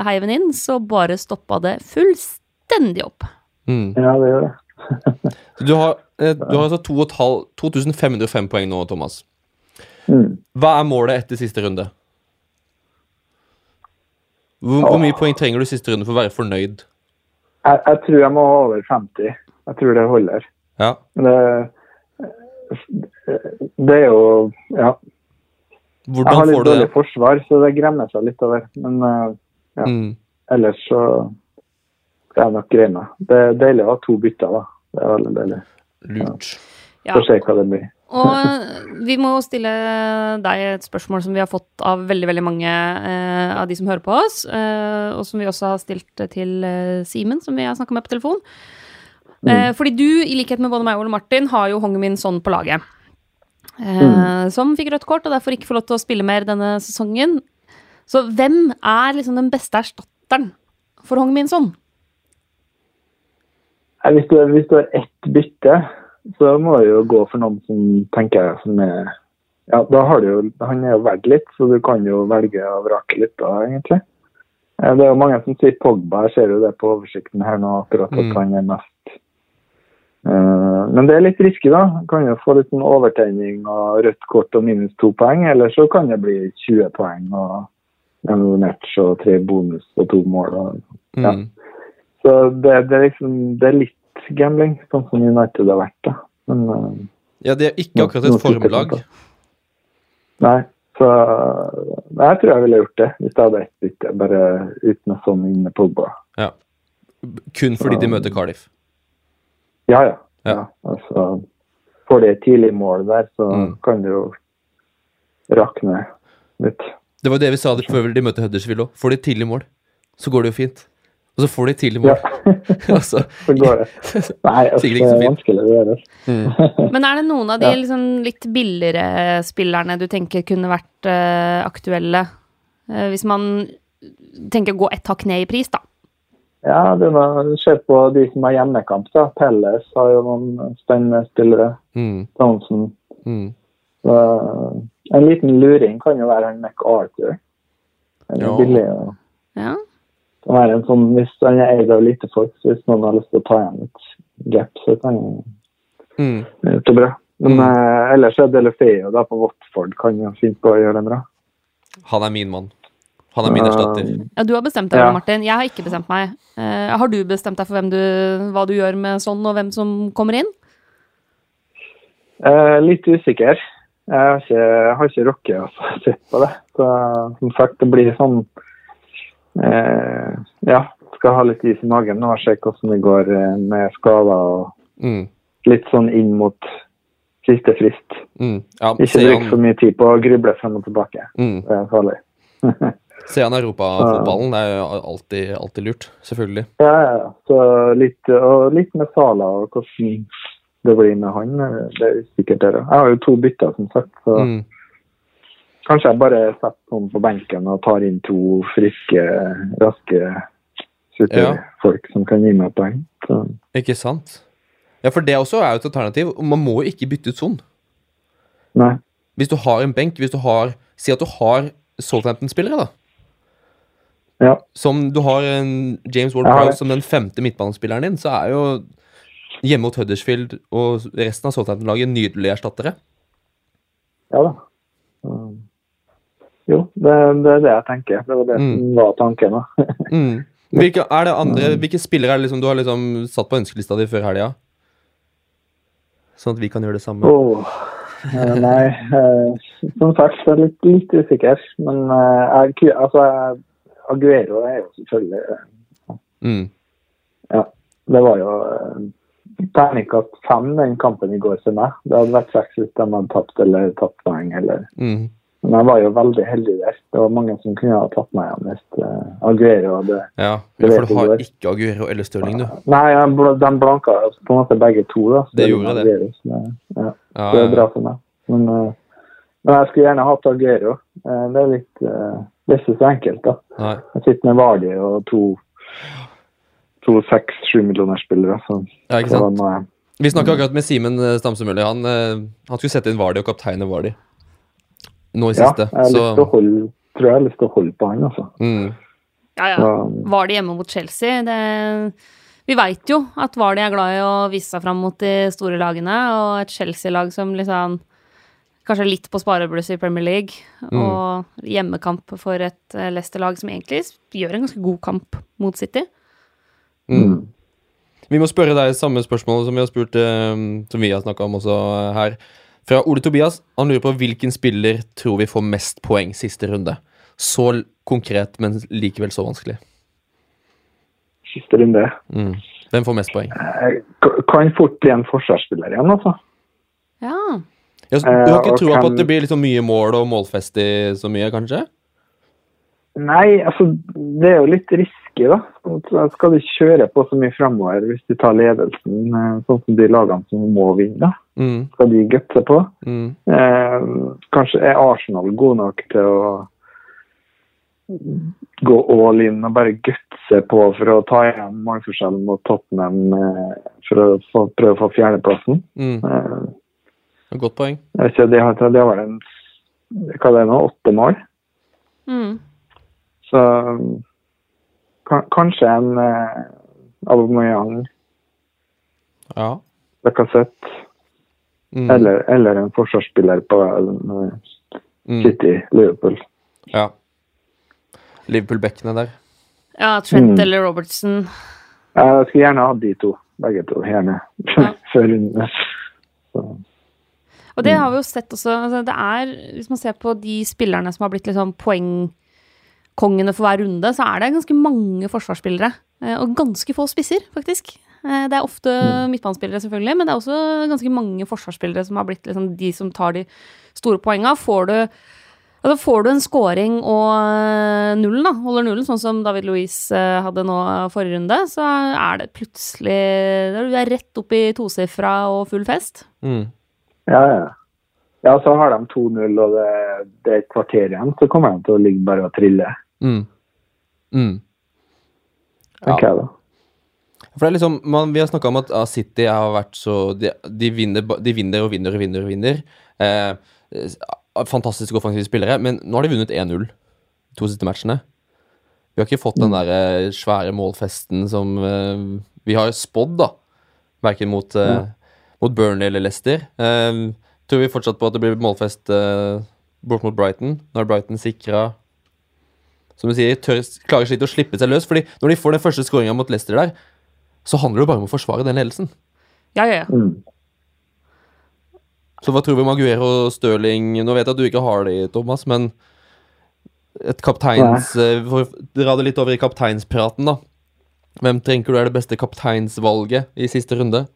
heiv inn, så bare stoppa det fullstendig opp. Mm. ja, det gjør det. Du har, eh, du har altså to og et halv- 2505 poeng nå, Thomas. Mm. Hva er målet etter siste runde? Hvor, hvor mye poeng trenger du siste runde for å være fornøyd? Jeg, jeg tror jeg må over 50. Jeg tror det holder. Ja. Det, det er jo Ja. Jeg har litt dårlig det? forsvar, så det gremmer seg litt over. Men eh, Ja. Mm. ellers så skal jeg nok greie meg. Det er deilig å ha to bytter, da. Det er veldig deilig. Lurt. Ja. Få se hva det blir. Og eh, vi må stille deg et spørsmål som vi har fått av veldig veldig mange eh, av de som hører på oss, eh, og som vi også har stilt til eh, Simen, som vi har snakka med på telefon. Eh, fordi du, i likhet med både meg og Ole Martin, har jo Hong Min Son på laget. Eh, Som fikk rødt kort og derfor ikke får lov til å spille mer denne sesongen. Så hvem er liksom den beste erstatteren for Hong Min Son? Hvis du, hvis du har ett bytte, så må du jo gå for noen som tenker jeg som er Ja, da har du jo Han er jo verdt litt, så du kan jo velge å vrake litt da, egentlig. Eh, Det er jo mange som sier Pogba, jeg ser jo det på oversikten her nå, akkurat at Mm. han er mest Men det er litt risky, da. Kan jo få litt sånn overtenning og rødt kort og minus to poeng, eller så kan det bli 20 poeng og en match og tre bonus og to mål. Og, Ja. Mm. så det, det, er liksom, det er litt gambling, sånn som United har vært. da. Men eh, Ja, det er ikke akkurat et formlag. nei, så jeg tror jeg ville gjort det hvis jeg hadde ett bytte, bare uten å sånn inne på Pogba. Kun fordi de møter Cardiff. Ja, ja. Ja. ja. Altså, får de et tidlig mål der, så Mm. kan det jo rakne litt. Det var det vi sa det før de møtte Huddersfield òg. Får de et tidlig mål, så går det jo fint. Og så får de et tidlig Ja, mål. altså, så går det. Nei, altså, det er vanskelig å gjøre. mm. Men er det noen av de Ja. liksom litt billigere spillerne du tenker kunne vært uh, aktuelle? Uh, hvis man tenker å gå ett hakk ned i pris, da. Ja, du må se på de som har hjemmekamp. da. Pelles har jo noen spennende spillere. mm. Townsend. Mm. En liten luring kan jo være han McArthur. Han er Ja. billig. og Ja. kan være en sånn, Hvis han er eid av lite folk, så hvis noen har lyst til å ta igjen et gap, så kan han Mm. gjøre det bra. Men Mm. eh, ellers er Delefeo da på Watford kan jo finne på å gjøre det bra. Han er min mann. Han er min erstatter. Um, ja, du har bestemt deg, Ja. Martin. Jeg har ikke bestemt meg. Uh, har du bestemt deg for hvem du, hva du gjør med sånn, og hvem som kommer inn? Uh, litt usikker. Jeg har ikke, jeg har ikke rukket å se på det. Så som sagt, det blir sånn uh, Ja, skal ha litt is i magen nå og se hvordan det går med skader og Mm. litt sånn inn mot siste frist. Mm. Ja, Ikke ser bruk for mye tid på å gruble frem og tilbake. mm. Det er farlig. ser an europafotballen, det er jo alltid, alltid lurt. Selvfølgelig. Ja, ja, ja. Så litt, og litt med Sala og hvordan det blir med han. eh, Det er usikkert. Jeg har jo to bytter, som sagt. så Mm. Kanskje jeg bare setter noen på benken og tar inn to friske, raske superfolk som kan gi meg poeng. Så, Ikke sant? Ja, for det også er jo et alternativ. Man må jo ikke bytte ut sånn. nei. Hvis du har en benk, hvis du har Si at du har Southampton-spillere, da. Ja. Som du har en James Ward-Prowse som den femte midtbanespilleren din, så er jo hjemme mot Huddersfield og resten av Southampton-laget nydelige erstattere. Ja da. Så, jo, det, det er det jeg tenker. Det var det Mm. som var tanken. da. Mm. Hvilke, er det andre, hvilke spillere er det liksom du har liksom satt på ønskelista di før helga? Sånn at vi kan gjøre det samme. Eh, nei, eh, som sagt, jeg er litt, litt usikker. Men eh, jeg, altså, jeg- Aguero er jo selvfølgelig eh, Mm. Ja, det var jo eh, terningkast fem den kampen i går for meg. Det hadde vært seks hvis de hadde tapt eller tatt poeng. Eller. Mm. Men jeg var jo veldig heldig der. Det var mange som kunne ha tatt meg igjen hvis uh, Aguero hadde Ja, for du har ikke Aguero eller Stirling, du. Nei, de blanka på en måte begge to. da. Så Det gjorde det. Aguero, så det. Ja, Ja, det er bra for meg. Men, eh, men jeg skulle gjerne hatt Aguero. Eh, det er litt eh, Det er ikke så enkelt, da. Nei. Jeg sitter med Vardi og to to seks-sju millioner spillere. Så Ja, ikke sant? må Vi snakka akkurat med Simen Stamsemølle. Han, eh, han skulle sette inn Vardi og kapteine Vardi nå i Ja, siste. jeg Så holde, tror jeg har lyst til å holde på han, altså. mm. Ja, ja. Så, Var de hjemme mot Chelsea? Det, vi veit jo at Vardy er glad i å vise seg fram mot de store lagene, og et Chelsea-lag som liksom Kanskje litt på sparebluss i Premier League, og hjemmekamp for et eh, Leicester-lag som egentlig gjør en ganske god kamp mot City. Mm. Vi må spørre deg samme spørsmål som vi har spurt eh, Som vi har snakka om også eh, her. Fra Ole Tobias. Han lurer på hvilken spiller tror vi får mest poeng siste runde. Så konkret, men likevel så vanskelig. siste runde. Mm. Hvem får mest poeng? Kan fort bli en forsvarsspiller igjen, altså. Ja. Ja, så du har Eh, ikke og kan... på at det blir liksom mye mål og målfestig så mye, kanskje? Nei, altså det er jo litt risky, da. Så Skal du kjøre på så mye framover hvis du tar ledelsen, eh, sånn som de lagene som må vinne? Mm. Skal de gutse på? Mm. Eh, kanskje er Arsenal gode nok til å gå all in og bare gutse på for å ta igjen målforskjellen mot Tottenham eh, for å få, prøve å få fjerdeplassen. Mm. Eh, Godt poeng. jeg vet ikke, var en hva det er nå, åtte mål. Mm. Så kan, kanskje en eh, Aubameyang, Ja. Lacassette Mm. eller, eller en forsvarsspiller på eh, Mm. City, Liverpool. Ja. Liverpool-bekkene der. Ja, Trent Mm. eller Robertson. Jeg skulle gjerne hatt de to, begge to, gjerne. Ja. Før runden. Og det har vi jo sett også. Altså det er, hvis man ser på de spillerne som har blitt liksom poengkongene for hver runde, så er det ganske mange forsvarsspillere. eh, Og ganske få spisser, faktisk. Eh, Det er ofte midtbanespillere, selvfølgelig, men det er også ganske mange forsvarsspillere som har blitt liksom de som tar de store poenga. Får du Altså Får du en scoring og eh, nullen, da, holder nullen, sånn som David Louise hadde nå forrige runde, så er det plutselig Du er rett opp i tosifra og full fest. Mm. Ja, ja. Ja, så har de 2-0 og det, det er et kvarter igjen, så kommer de til å ligge bare og trille, Mm. Mm. Ja. Okay, da. For det er liksom, man, Vi har snakka om at City har vært så De, de, vinner, de vinner og vinner og vinner. og vinner. Eh, fantastisk offensive spillere, men nå har de vunnet 1-0 de to siste matchene. Vi har ikke fått den der eh, svære målfesten som eh, vi har spådd, da. Verken mot, eh, mot Burnley eller Leicester. Eh, tror vi fortsatt på at det blir målfest uh, bort mot Brighton. Nå er Brighton sikra som du sier, tør, klarer slitt å slippe seg løs. fordi når de får den første skåringa mot Leicester der, så handler det bare om å forsvare den ledelsen. Ja, ja, ja. Mm. Så hva tror vi om Aguero og Stirling? Nå vet jeg at du ikke har det, Thomas, men et kapteins Ja. For å dra det litt over i kapteinspraten, da. Hvem tenker du er det beste kapteinsvalget i siste runde?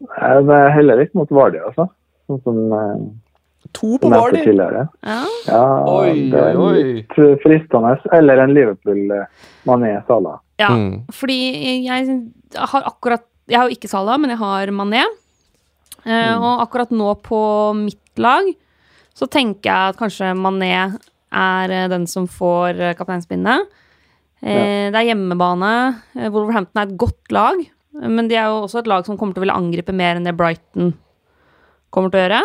Jeg er heller litt mot Vardy, altså. Sånn som eh, To på Vardø? Ja. Ja, Oi, det er oi, oi. litt fristende. Eller en Liverpool eh, Mané Salah. ja. Mm. Fordi jeg har akkurat Jeg har jo ikke Sala, men jeg har Mané. Eh, Og akkurat nå på mitt lag så tenker jeg at kanskje Mané er eh, den som får kapteinspinnet. Eh, Det er hjemmebane. Wolverhampton er et godt lag, men de er jo også et lag som kommer til å ville angripe mer enn det Brighton kommer til å gjøre.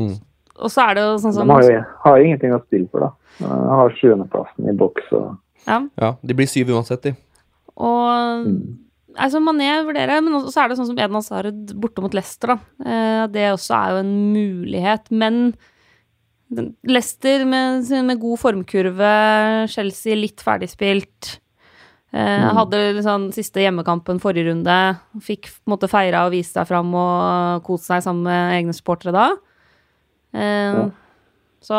Mm. Og så er det jo sånn som De har jo har ingenting å spille for, da. De har sjuendeplassen i boks. og ja. Ja, de blir syv uansett, de. Og altså Mané vurderer, men også så er det sånn som Eden Hazard borte mot Leicester, da. Eh, det også er jo en mulighet, men Leicester med, med god formkurve, Chelsea litt ferdigspilt. Eh, Hadde liksom siste hjemmekampen forrige runde. Fikk måtte feira og vise seg fram og kose seg sammen med egne supportere da. Eh, Ja. Så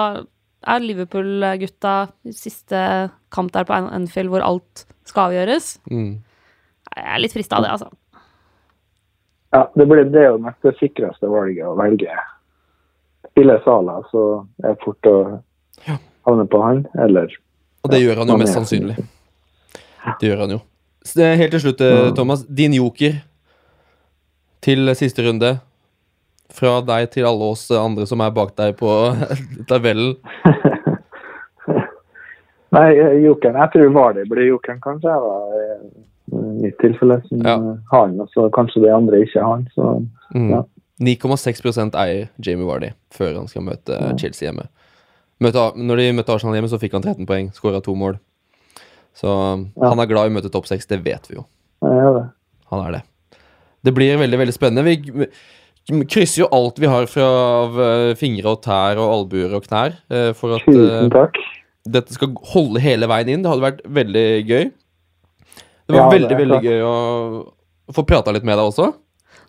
er Liverpool-gutta siste kamp der på An- Anfield hvor alt skal avgjøres. Mm. Jeg er litt frista av det, altså. Ja, det, blir, det jo nok det sikreste valget å velge. Spiller Sala, så er det fort å Ja. havne på han, eller Og det gjør han jo mest sannsynlig. Det gjør han jo. Helt til slutt, eh, Thomas. Din joker til siste runde. Fra deg til alle oss andre som er bak deg på tabellen. Nei, eh, jokeren. Jeg tror Vardy blir jokeren, kanskje. Da, i mitt tilfelle. Som Ja. eh, har han, og så kanskje de andre ikke har han. Så Mm. Ja. 9,6% eier Jamie Vardy før han skal møte Chelsea hjemme. Møte, når de møtte Arsenal hjemme, så fikk han 13 poeng. Skåra to mål. Så Ja. han er glad i å møte topp seks, det vet vi jo. jeg det. Han er det. Det blir veldig veldig spennende. Vi krysser jo alt vi har fra av eh, fingre og tær og albuer og knær eh, for at eh, Tusen takk. dette skal holde hele veien inn. Det hadde vært veldig gøy. Det var Ja, veldig det veldig gøy å få prata litt med deg også.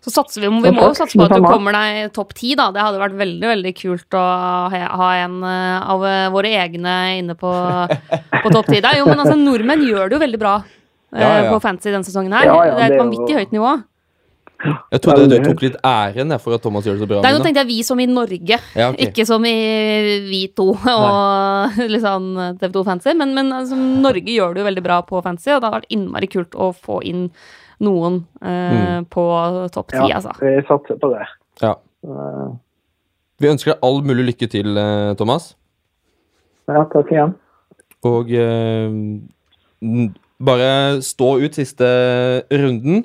Så satser vi, vi må jo satse på at du kommer deg topp ti, da. Det hadde vært veldig veldig kult å ha en eh, av eh, våre egne inne på, på topp ti der. Jo, men altså, nordmenn gjør det jo veldig bra eh, Ja, ja. på fantasy denne sesongen her. Ja, ja, det er et vanvittig høyt nivå. Jeg trodde du tok litt æren for at Thomas gjør det så bra. Det jo men tenkte jeg vi som i Norge, Ja, okay. ikke som i vi to og liksom TV2 Fancy. Men, men altså, Norge gjør det jo veldig bra på fantasy, og det har vært innmari kult å få inn noen eh, Mm. på topp ti, Ja, altså. vi satser på det. Ja. Eh, Vi ønsker deg all mulig lykke til, eh, Thomas. Ja, takk igjen. Og eh, bare stå ut siste runden.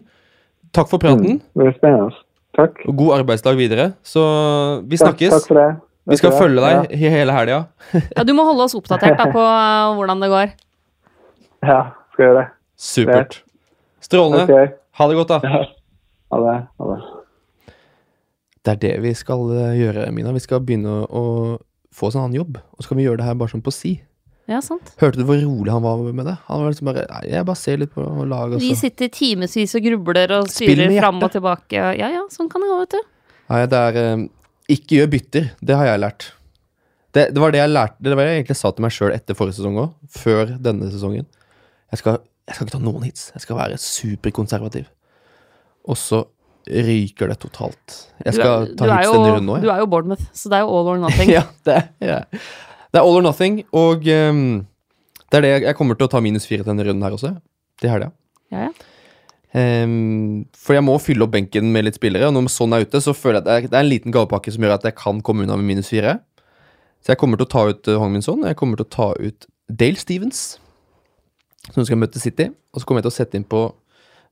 Takk for praten, Mm, det blir spennende. Takk. og god arbeidsdag videre. Så vi snakkes. takk for det. Vi skal følge deg ja. hele helga. Ja, du må holde oss oppdatert da, på eh, hvordan det går. Ja, ja skal gjøre det. Supert. Strålende. Okay. Ha det godt, da. Ja. Ha det. Ha det. Det er det vi skal eh, gjøre, Mina. Vi skal begynne å få oss en annen jobb. Og så kan vi gjøre det her bare sånn på si. Ja, sant. Hørte du hvor rolig han var med det? Han var liksom bare Nei, jeg bare ser litt på laget, og Vi sitter timevis og grubler og styrer fram og tilbake. Ja ja, sånn kan det gå, vet du. Nei, det er eh, Ikke gjør bytter. Det har jeg lært. Det, det var det jeg lærte Det var det jeg egentlig sa til meg sjøl etter forrige sesong òg. Før denne sesongen. Jeg skal, jeg skal ikke ta noen hits. Jeg skal være superkonservativ. Og så ryker det totalt. Jeg skal du, ta hits denne runden òg. Du er jo Bournemouth, så det er jo all or nothing. ja, det, ja. det er all or nothing. Og um, det er det jeg, kommer til å ta minus fire til denne runden her også. Til helga. Ja, ja. Um, for jeg må fylle opp benken med litt spillere, og når sånn er ute, så føler jeg at det er, det er en liten gavepakke som gjør at jeg kan komme unna med minus fire. Så jeg kommer til å ta ut uh, Hong Min Son, og jeg kommer til å ta ut Dale Stevens, som skal møte City. Og så kommer jeg til å sette inn på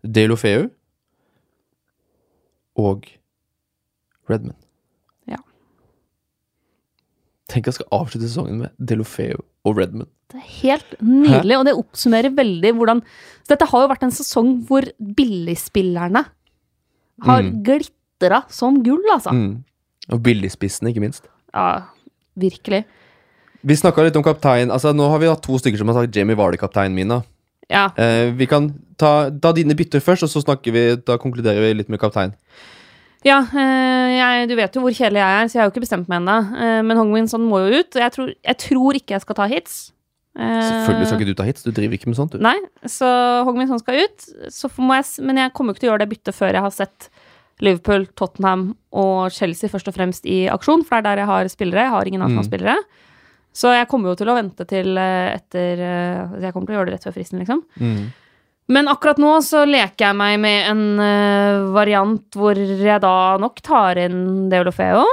Delofeu Ofeu og Redman. Ja. Tenk jeg skal avslutte sesongen med Delofeu og Redman. Det er helt nydelig, og det oppsummerer veldig hvordan så Dette har jo vært en sesong hvor billigspillerne har Mm. glitra som gull, altså. Mm. Og billigspissene, ikke minst. Ja, virkelig. Vi snakka litt om kaptein. Altså, nå har vi hatt to stykker som har sagt Jamie Vardy kapteinen min. da. Ja. Eh, vi kan ta, ta dine bytter først, og så vi, da konkluderer vi litt med kaptein. Ja, eh, jeg, du vet jo hvor kjedelig jeg er, så jeg har jo ikke bestemt meg ennå. Eh, men Hongwinson må jo ut. Jeg tror, jeg tror ikke jeg skal ta hits. Eh, Selvfølgelig skal ikke du ta hits. Du driver ikke med sånt, du. Nei, så Hongmin Son skal ut. Jeg, men jeg kommer jo ikke til å gjøre det byttet før jeg har sett Liverpool, Tottenham og Chelsea først og fremst i aksjon, for det er der jeg har spillere. Jeg har ingen Arsenal-spillere. Så jeg kommer jo til å vente til eh, etter eh, Jeg kommer til å gjøre det rett før fristen, liksom. Mm. Men akkurat nå så leker jeg meg med en eh, variant hvor jeg da nok tar inn Deolofeo.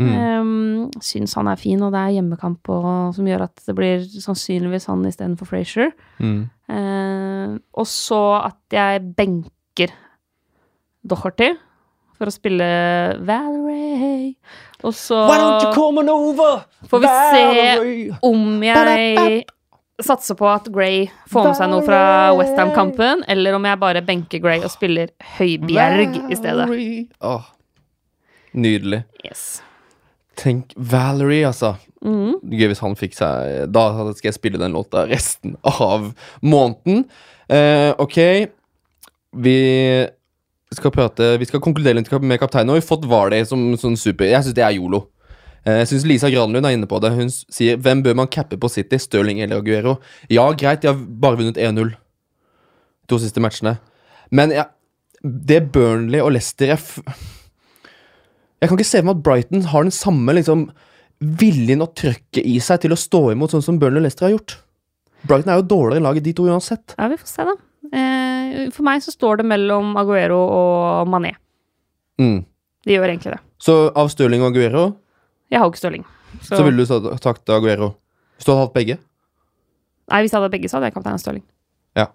Mm. Um, syns han er fin, og det er hjemmekamp og, som gjør at det blir sannsynligvis han istedenfor Frazier. Mm. Uh, og så at jeg benker Docherty for å spille Valerie. Og så come on over? får vi se om jeg satser på at Gray får med seg noe fra Westham-kampen, eller om jeg bare benker Gray og spiller Høibjerg i stedet. Oh, Nydelig. Yes. Tenk Valerie, altså. Mm. Gøy hvis han fikk seg Da skal jeg spille den låta resten av måneden. Eh, ok. Vi skal prate Vi skal konkludere litt med kapteinen. Og vi har fått Vardy som sånn super. Jeg syns det er yolo. Eh, Jeg syns Lisa Granlund er inne på det. Hun sier 'Hvem bør man cappe på City? Stirling eller Aguero?' Ja, greit, de har bare vunnet 1-0 to siste matchene. Men ja, det Burnley og Leicester jeg, jeg kan ikke se for meg at Brighton har den samme liksom viljen og trøkket i seg til å stå imot sånn som Burnley og Leicester har gjort. Brighton er jo dårligere enn laget de to uansett. Ja, vi får se, da. Eh, for meg så står det mellom Aguero og Mané. Mm. De gjør egentlig det. Så av Stirling og Aguero Jeg har jo ikke Stirling. Så, så ville du sa- sagt Aguero. Hvis du hadde hatt begge? Nei, hvis jeg hadde begge, så hadde jeg kaptein Stirling. Ja.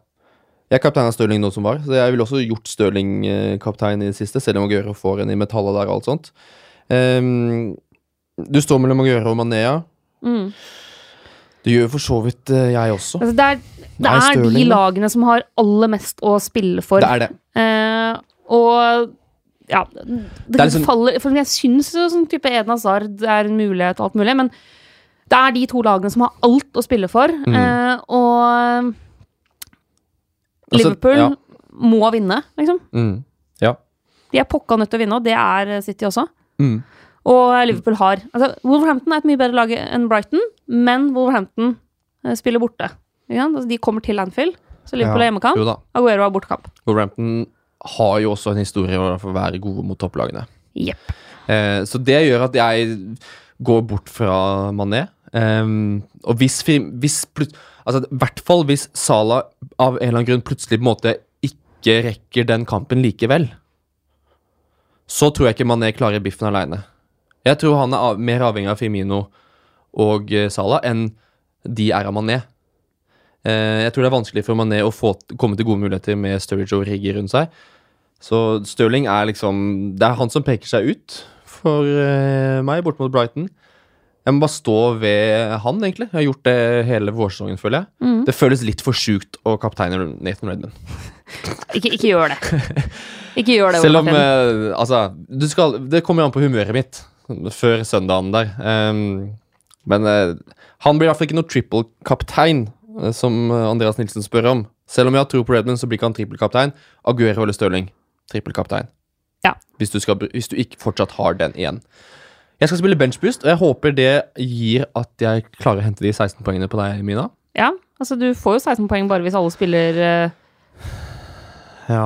Jeg er kaptein av Stirling nå som var, så jeg ville også gjort Stirling eh, kaptein i det siste, selv om Aguero får en i metallet der og alt sånt. Um, du står mellom Aguero og Manea. Mm. Det gjør for så vidt eh, jeg også. Altså, det er, det Nei, er de lagene som har aller mest å spille for. Det er det. Eh, og ja Det, det liksom- faller For jeg syns sånn type Eden Hazard er en mulighet og alt mulig, men det er de to lagene som har alt å spille for. Mm. Eh, og Altså, Liverpool ja. må vinne, liksom. Mm. Ja. De er pokka nødt til å vinne, og det er City også. Mm. Og Liverpool har altså, Wolverhampton er et mye bedre lag enn Brighton, men Wolverhampton eh, spiller borte. Altså, de kommer til Anfield, så Liverpool er hjemmekamp. Aguero har bortekamp. Wolverhampton har jo også en historie for å være gode mot topplagene. Yep. Eh, så det gjør at jeg går bort fra Mané. Um, og hvis, vi- hvis Altså, i hvert fall hvis Salah av en eller annen grunn plutselig på en måte ikke rekker den kampen likevel, så tror jeg ikke Mané klarer biffen aleine. Jeg tror han er av, mer avhengig av Firmino og eh, Salah enn de er av Mané. Eh, jeg tror det er vanskelig for Mané å få, komme til gode muligheter med Sturridge og Riggy rundt seg. Så Stirling er liksom Det er han som peker seg ut for eh, meg, bort mot Brighton. Jeg må bare stå ved han, egentlig. Jeg har gjort det hele vårsesongen, føler jeg. Mm. Det føles litt for sjukt å kapteine Nathan Redman. Ikke, ikke gjør det. Ikke gjør det. Selv om eh, Altså, du skal, det kommer an på humøret mitt før søndagen der. Ehm, men eh, han blir i hvert fall ikke noe triple-kaptein, eh, som eh, Andreas Nilsen spør om. Selv om jeg har tro på Redmond, så blir ikke han trippelkaptein. Aguero eller Stirling, trippelkaptein. Ja. Hvis, du skal, hvis du ikke fortsatt har den igjen. Jeg skal spille benchboost, og jeg håper det gir at jeg klarer å hente de 16 poengene på deg, Mina. Ja, altså du får jo 16 poeng bare hvis alle spiller uh... Ja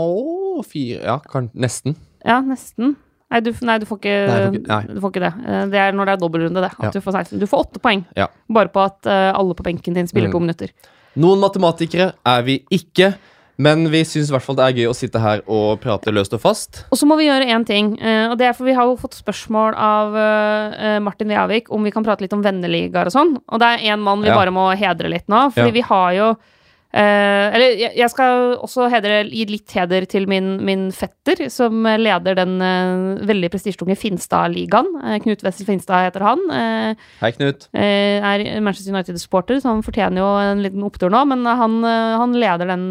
å, fire Ja, kan, nesten. Ja, nesten. Nei du, nei, du får ikke, Nei, jeg får ikke- nei. du får ikke det. Eh, Det er når det er dobbeltrunde, det. At Ja. du får 16. Du får åtte poeng. Ja. Bare på at eh, alle på benken din spiller Mm. to minutter. Noen matematikere er vi ikke, men vi syns i hvert fall det er gøy å sitte her og prate løst og fast. Og så må vi gjøre én ting. eh, og det er for Vi har jo fått spørsmål av Martin Veavik om vi kan prate litt om venneligaer og sånn. Og det er én mann vi Ja. bare må hedre litt nå. Fordi vi har jo eh, Eller jeg, skal også hedre, gi litt heder til min, min fetter, som leder den eh, veldig prestisjetunge Finstad-ligaen. Eh, Knut Wessel Finstad heter han. Eh, Hei, Knut. eh, er Manchester United-supporter, så han fortjener jo en liten opptur nå. Men han, eh, han leder den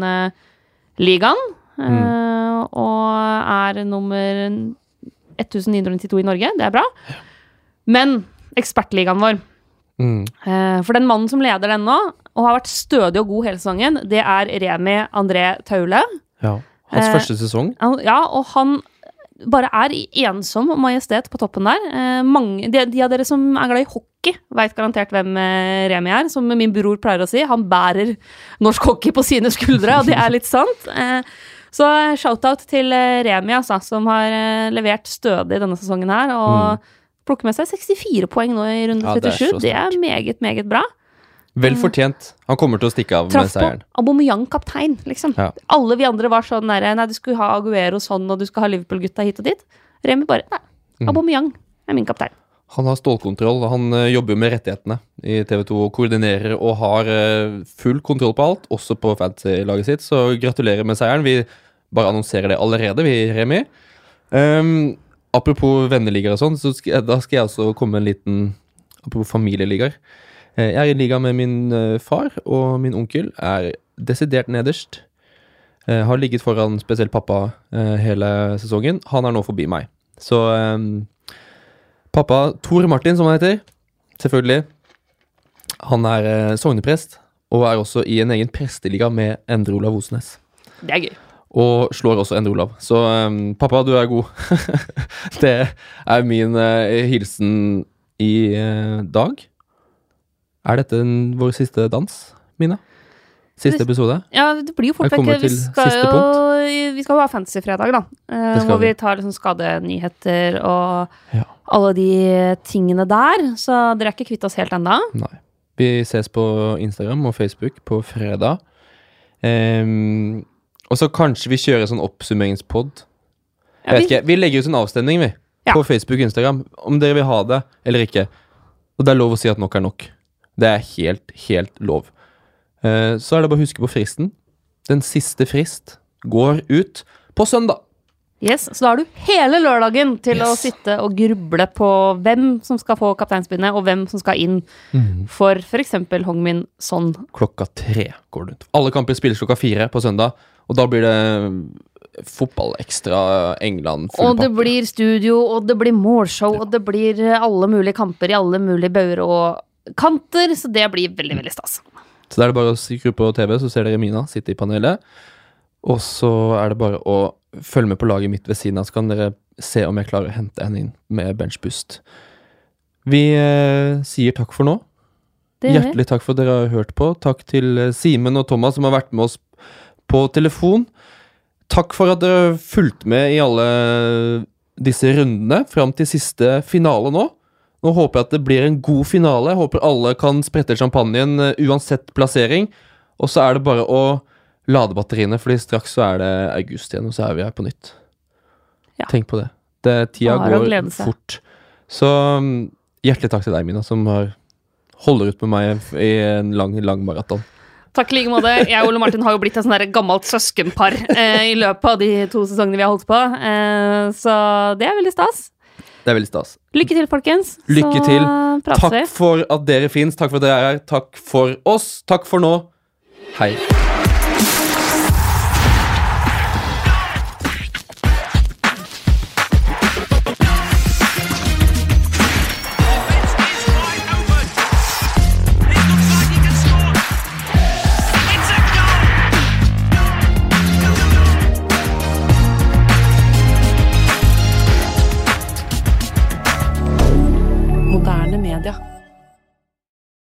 ligaen, eh, og er nummer 1992 i Norge. Det er bra. Men ekspertligaen vår Mm. eh, For den mannen som leder den nå, og har vært stødig og god hele sesongen, det er Remi André Taule. Ja. Hans Eh, første sesong. Ja, og han bare er i ensom majestet på toppen der. Eh, mange, de, de av dere som er glad i hockey, veit garantert hvem eh, Remi er. Som min bror pleier å si, han bærer norsk hockey på sine skuldre, og det er litt sant. Eh, så shout-out til eh, Remi, altså, som har eh, levert stødig denne sesongen her. Og plukker med seg 64 poeng nå i runde 37. Ja, det er 37. Det er, meget, meget bra. Vel fortjent. Han kommer til å stikke av med Traff på seieren. Aubameyang kaptein, liksom. Ja. Alle vi andre var sånn der, Nei, du skulle ha Aguero sånn, og du skal ha Liverpool-gutta hit og dit. Remi bare Nei, Mm. Aubameyang er min kaptein. Han har stålkontroll. Han eh, jobber jo med rettighetene i TV 2 og koordinerer og har eh, full kontroll på alt, også på fantasy-laget sitt. Så gratulerer med seieren. Vi bare annonserer det allerede, vi, Remi. Um, apropos venneligaer og sånn, så skal, jeg- da skal jeg også komme med en liten Apropos familieligaer. Eh, Jeg er i liga med min eh, far, og min onkel er desidert nederst. Jeg har ligget foran spesielt pappa eh, hele sesongen. Han er nå forbi meg. Så um, pappa Tor Martin, som han heter, selvfølgelig. Han er eh, sogneprest, og er også i en egen presteliga med Endre Olav Osnes. Det er gøy. Og slår også Endre Olav. Så um, pappa, du er god. det er min uh, hilsen i uh, dag. Er dette en, vår siste dans, Mina? Siste episode? Ja, det blir jo fort vekk. Vi skal jo Vi skal jo ha Fantasyfredag, da. Eh, hvor vi vi. tar liksom skadenyheter og Ja. alle de tingene der. Så dere er ikke kvitt oss helt ennå. Nei. Vi ses på Instagram og Facebook på fredag. Um, og så kanskje vi kjører sånn oppsummeringspod. Jeg vet ikke, vi legger ut en avstemning, vi. Ja. På Facebook og Instagram. Om dere vil ha det eller ikke. Og det er lov å si at nok er nok. Det er helt, helt lov. Eh, så er det bare å huske på fristen. Den siste frist går ut på søndag. Yes, Så da har du hele lørdagen til å sitte og gruble på hvem som skal få kapteinspinnet, og hvem som skal inn for f.eks. Hongmin Son. Klokka tre går det ut. Alle kamper spilles klokka fire på søndag. Og da blir det fotball ekstra England Og det pakke. blir studio, og det blir målshow, og det blir alle mulige kamper i alle mulige bauger og kanter, så det blir veldig, veldig stas. Så da er det bare å skru på TV, så ser dere Mina sitte i panelet. Og så er det bare å følge med på laget mitt ved siden av, så kan dere se om jeg klarer å hente henne inn med benchboost. Vi eh, sier takk for nå. Hjertelig takk for at dere har hørt på. Takk til eh, Simen og Thomas som har vært med oss på telefon. Takk for at dere fulgte fulgt med i alle disse rundene fram til siste finale nå. Nå håper jeg at det blir en god finale. Jeg håper alle kan sprette champagnen eh, uansett plassering. Og så er det bare å lade batteriene, Fordi straks så er det august igjen, og så er vi her på nytt. Ja. Tenk på det. det tida går fort. Så mm, hjertelig takk til deg, Mina, som har holder ut med meg i en lang, lang maraton. Takk i like måte. Jeg og Ole Martin har jo blitt et sånn gammelt søskenpar eh, i løpet av de to sesongene vi har holdt på, eh, så det er veldig stas. Det er veldig stas. Lykke til, folkens. Lykke til. Takk for at dere fins. Takk for at dere er her. Takk for oss. Takk for nå. Hei.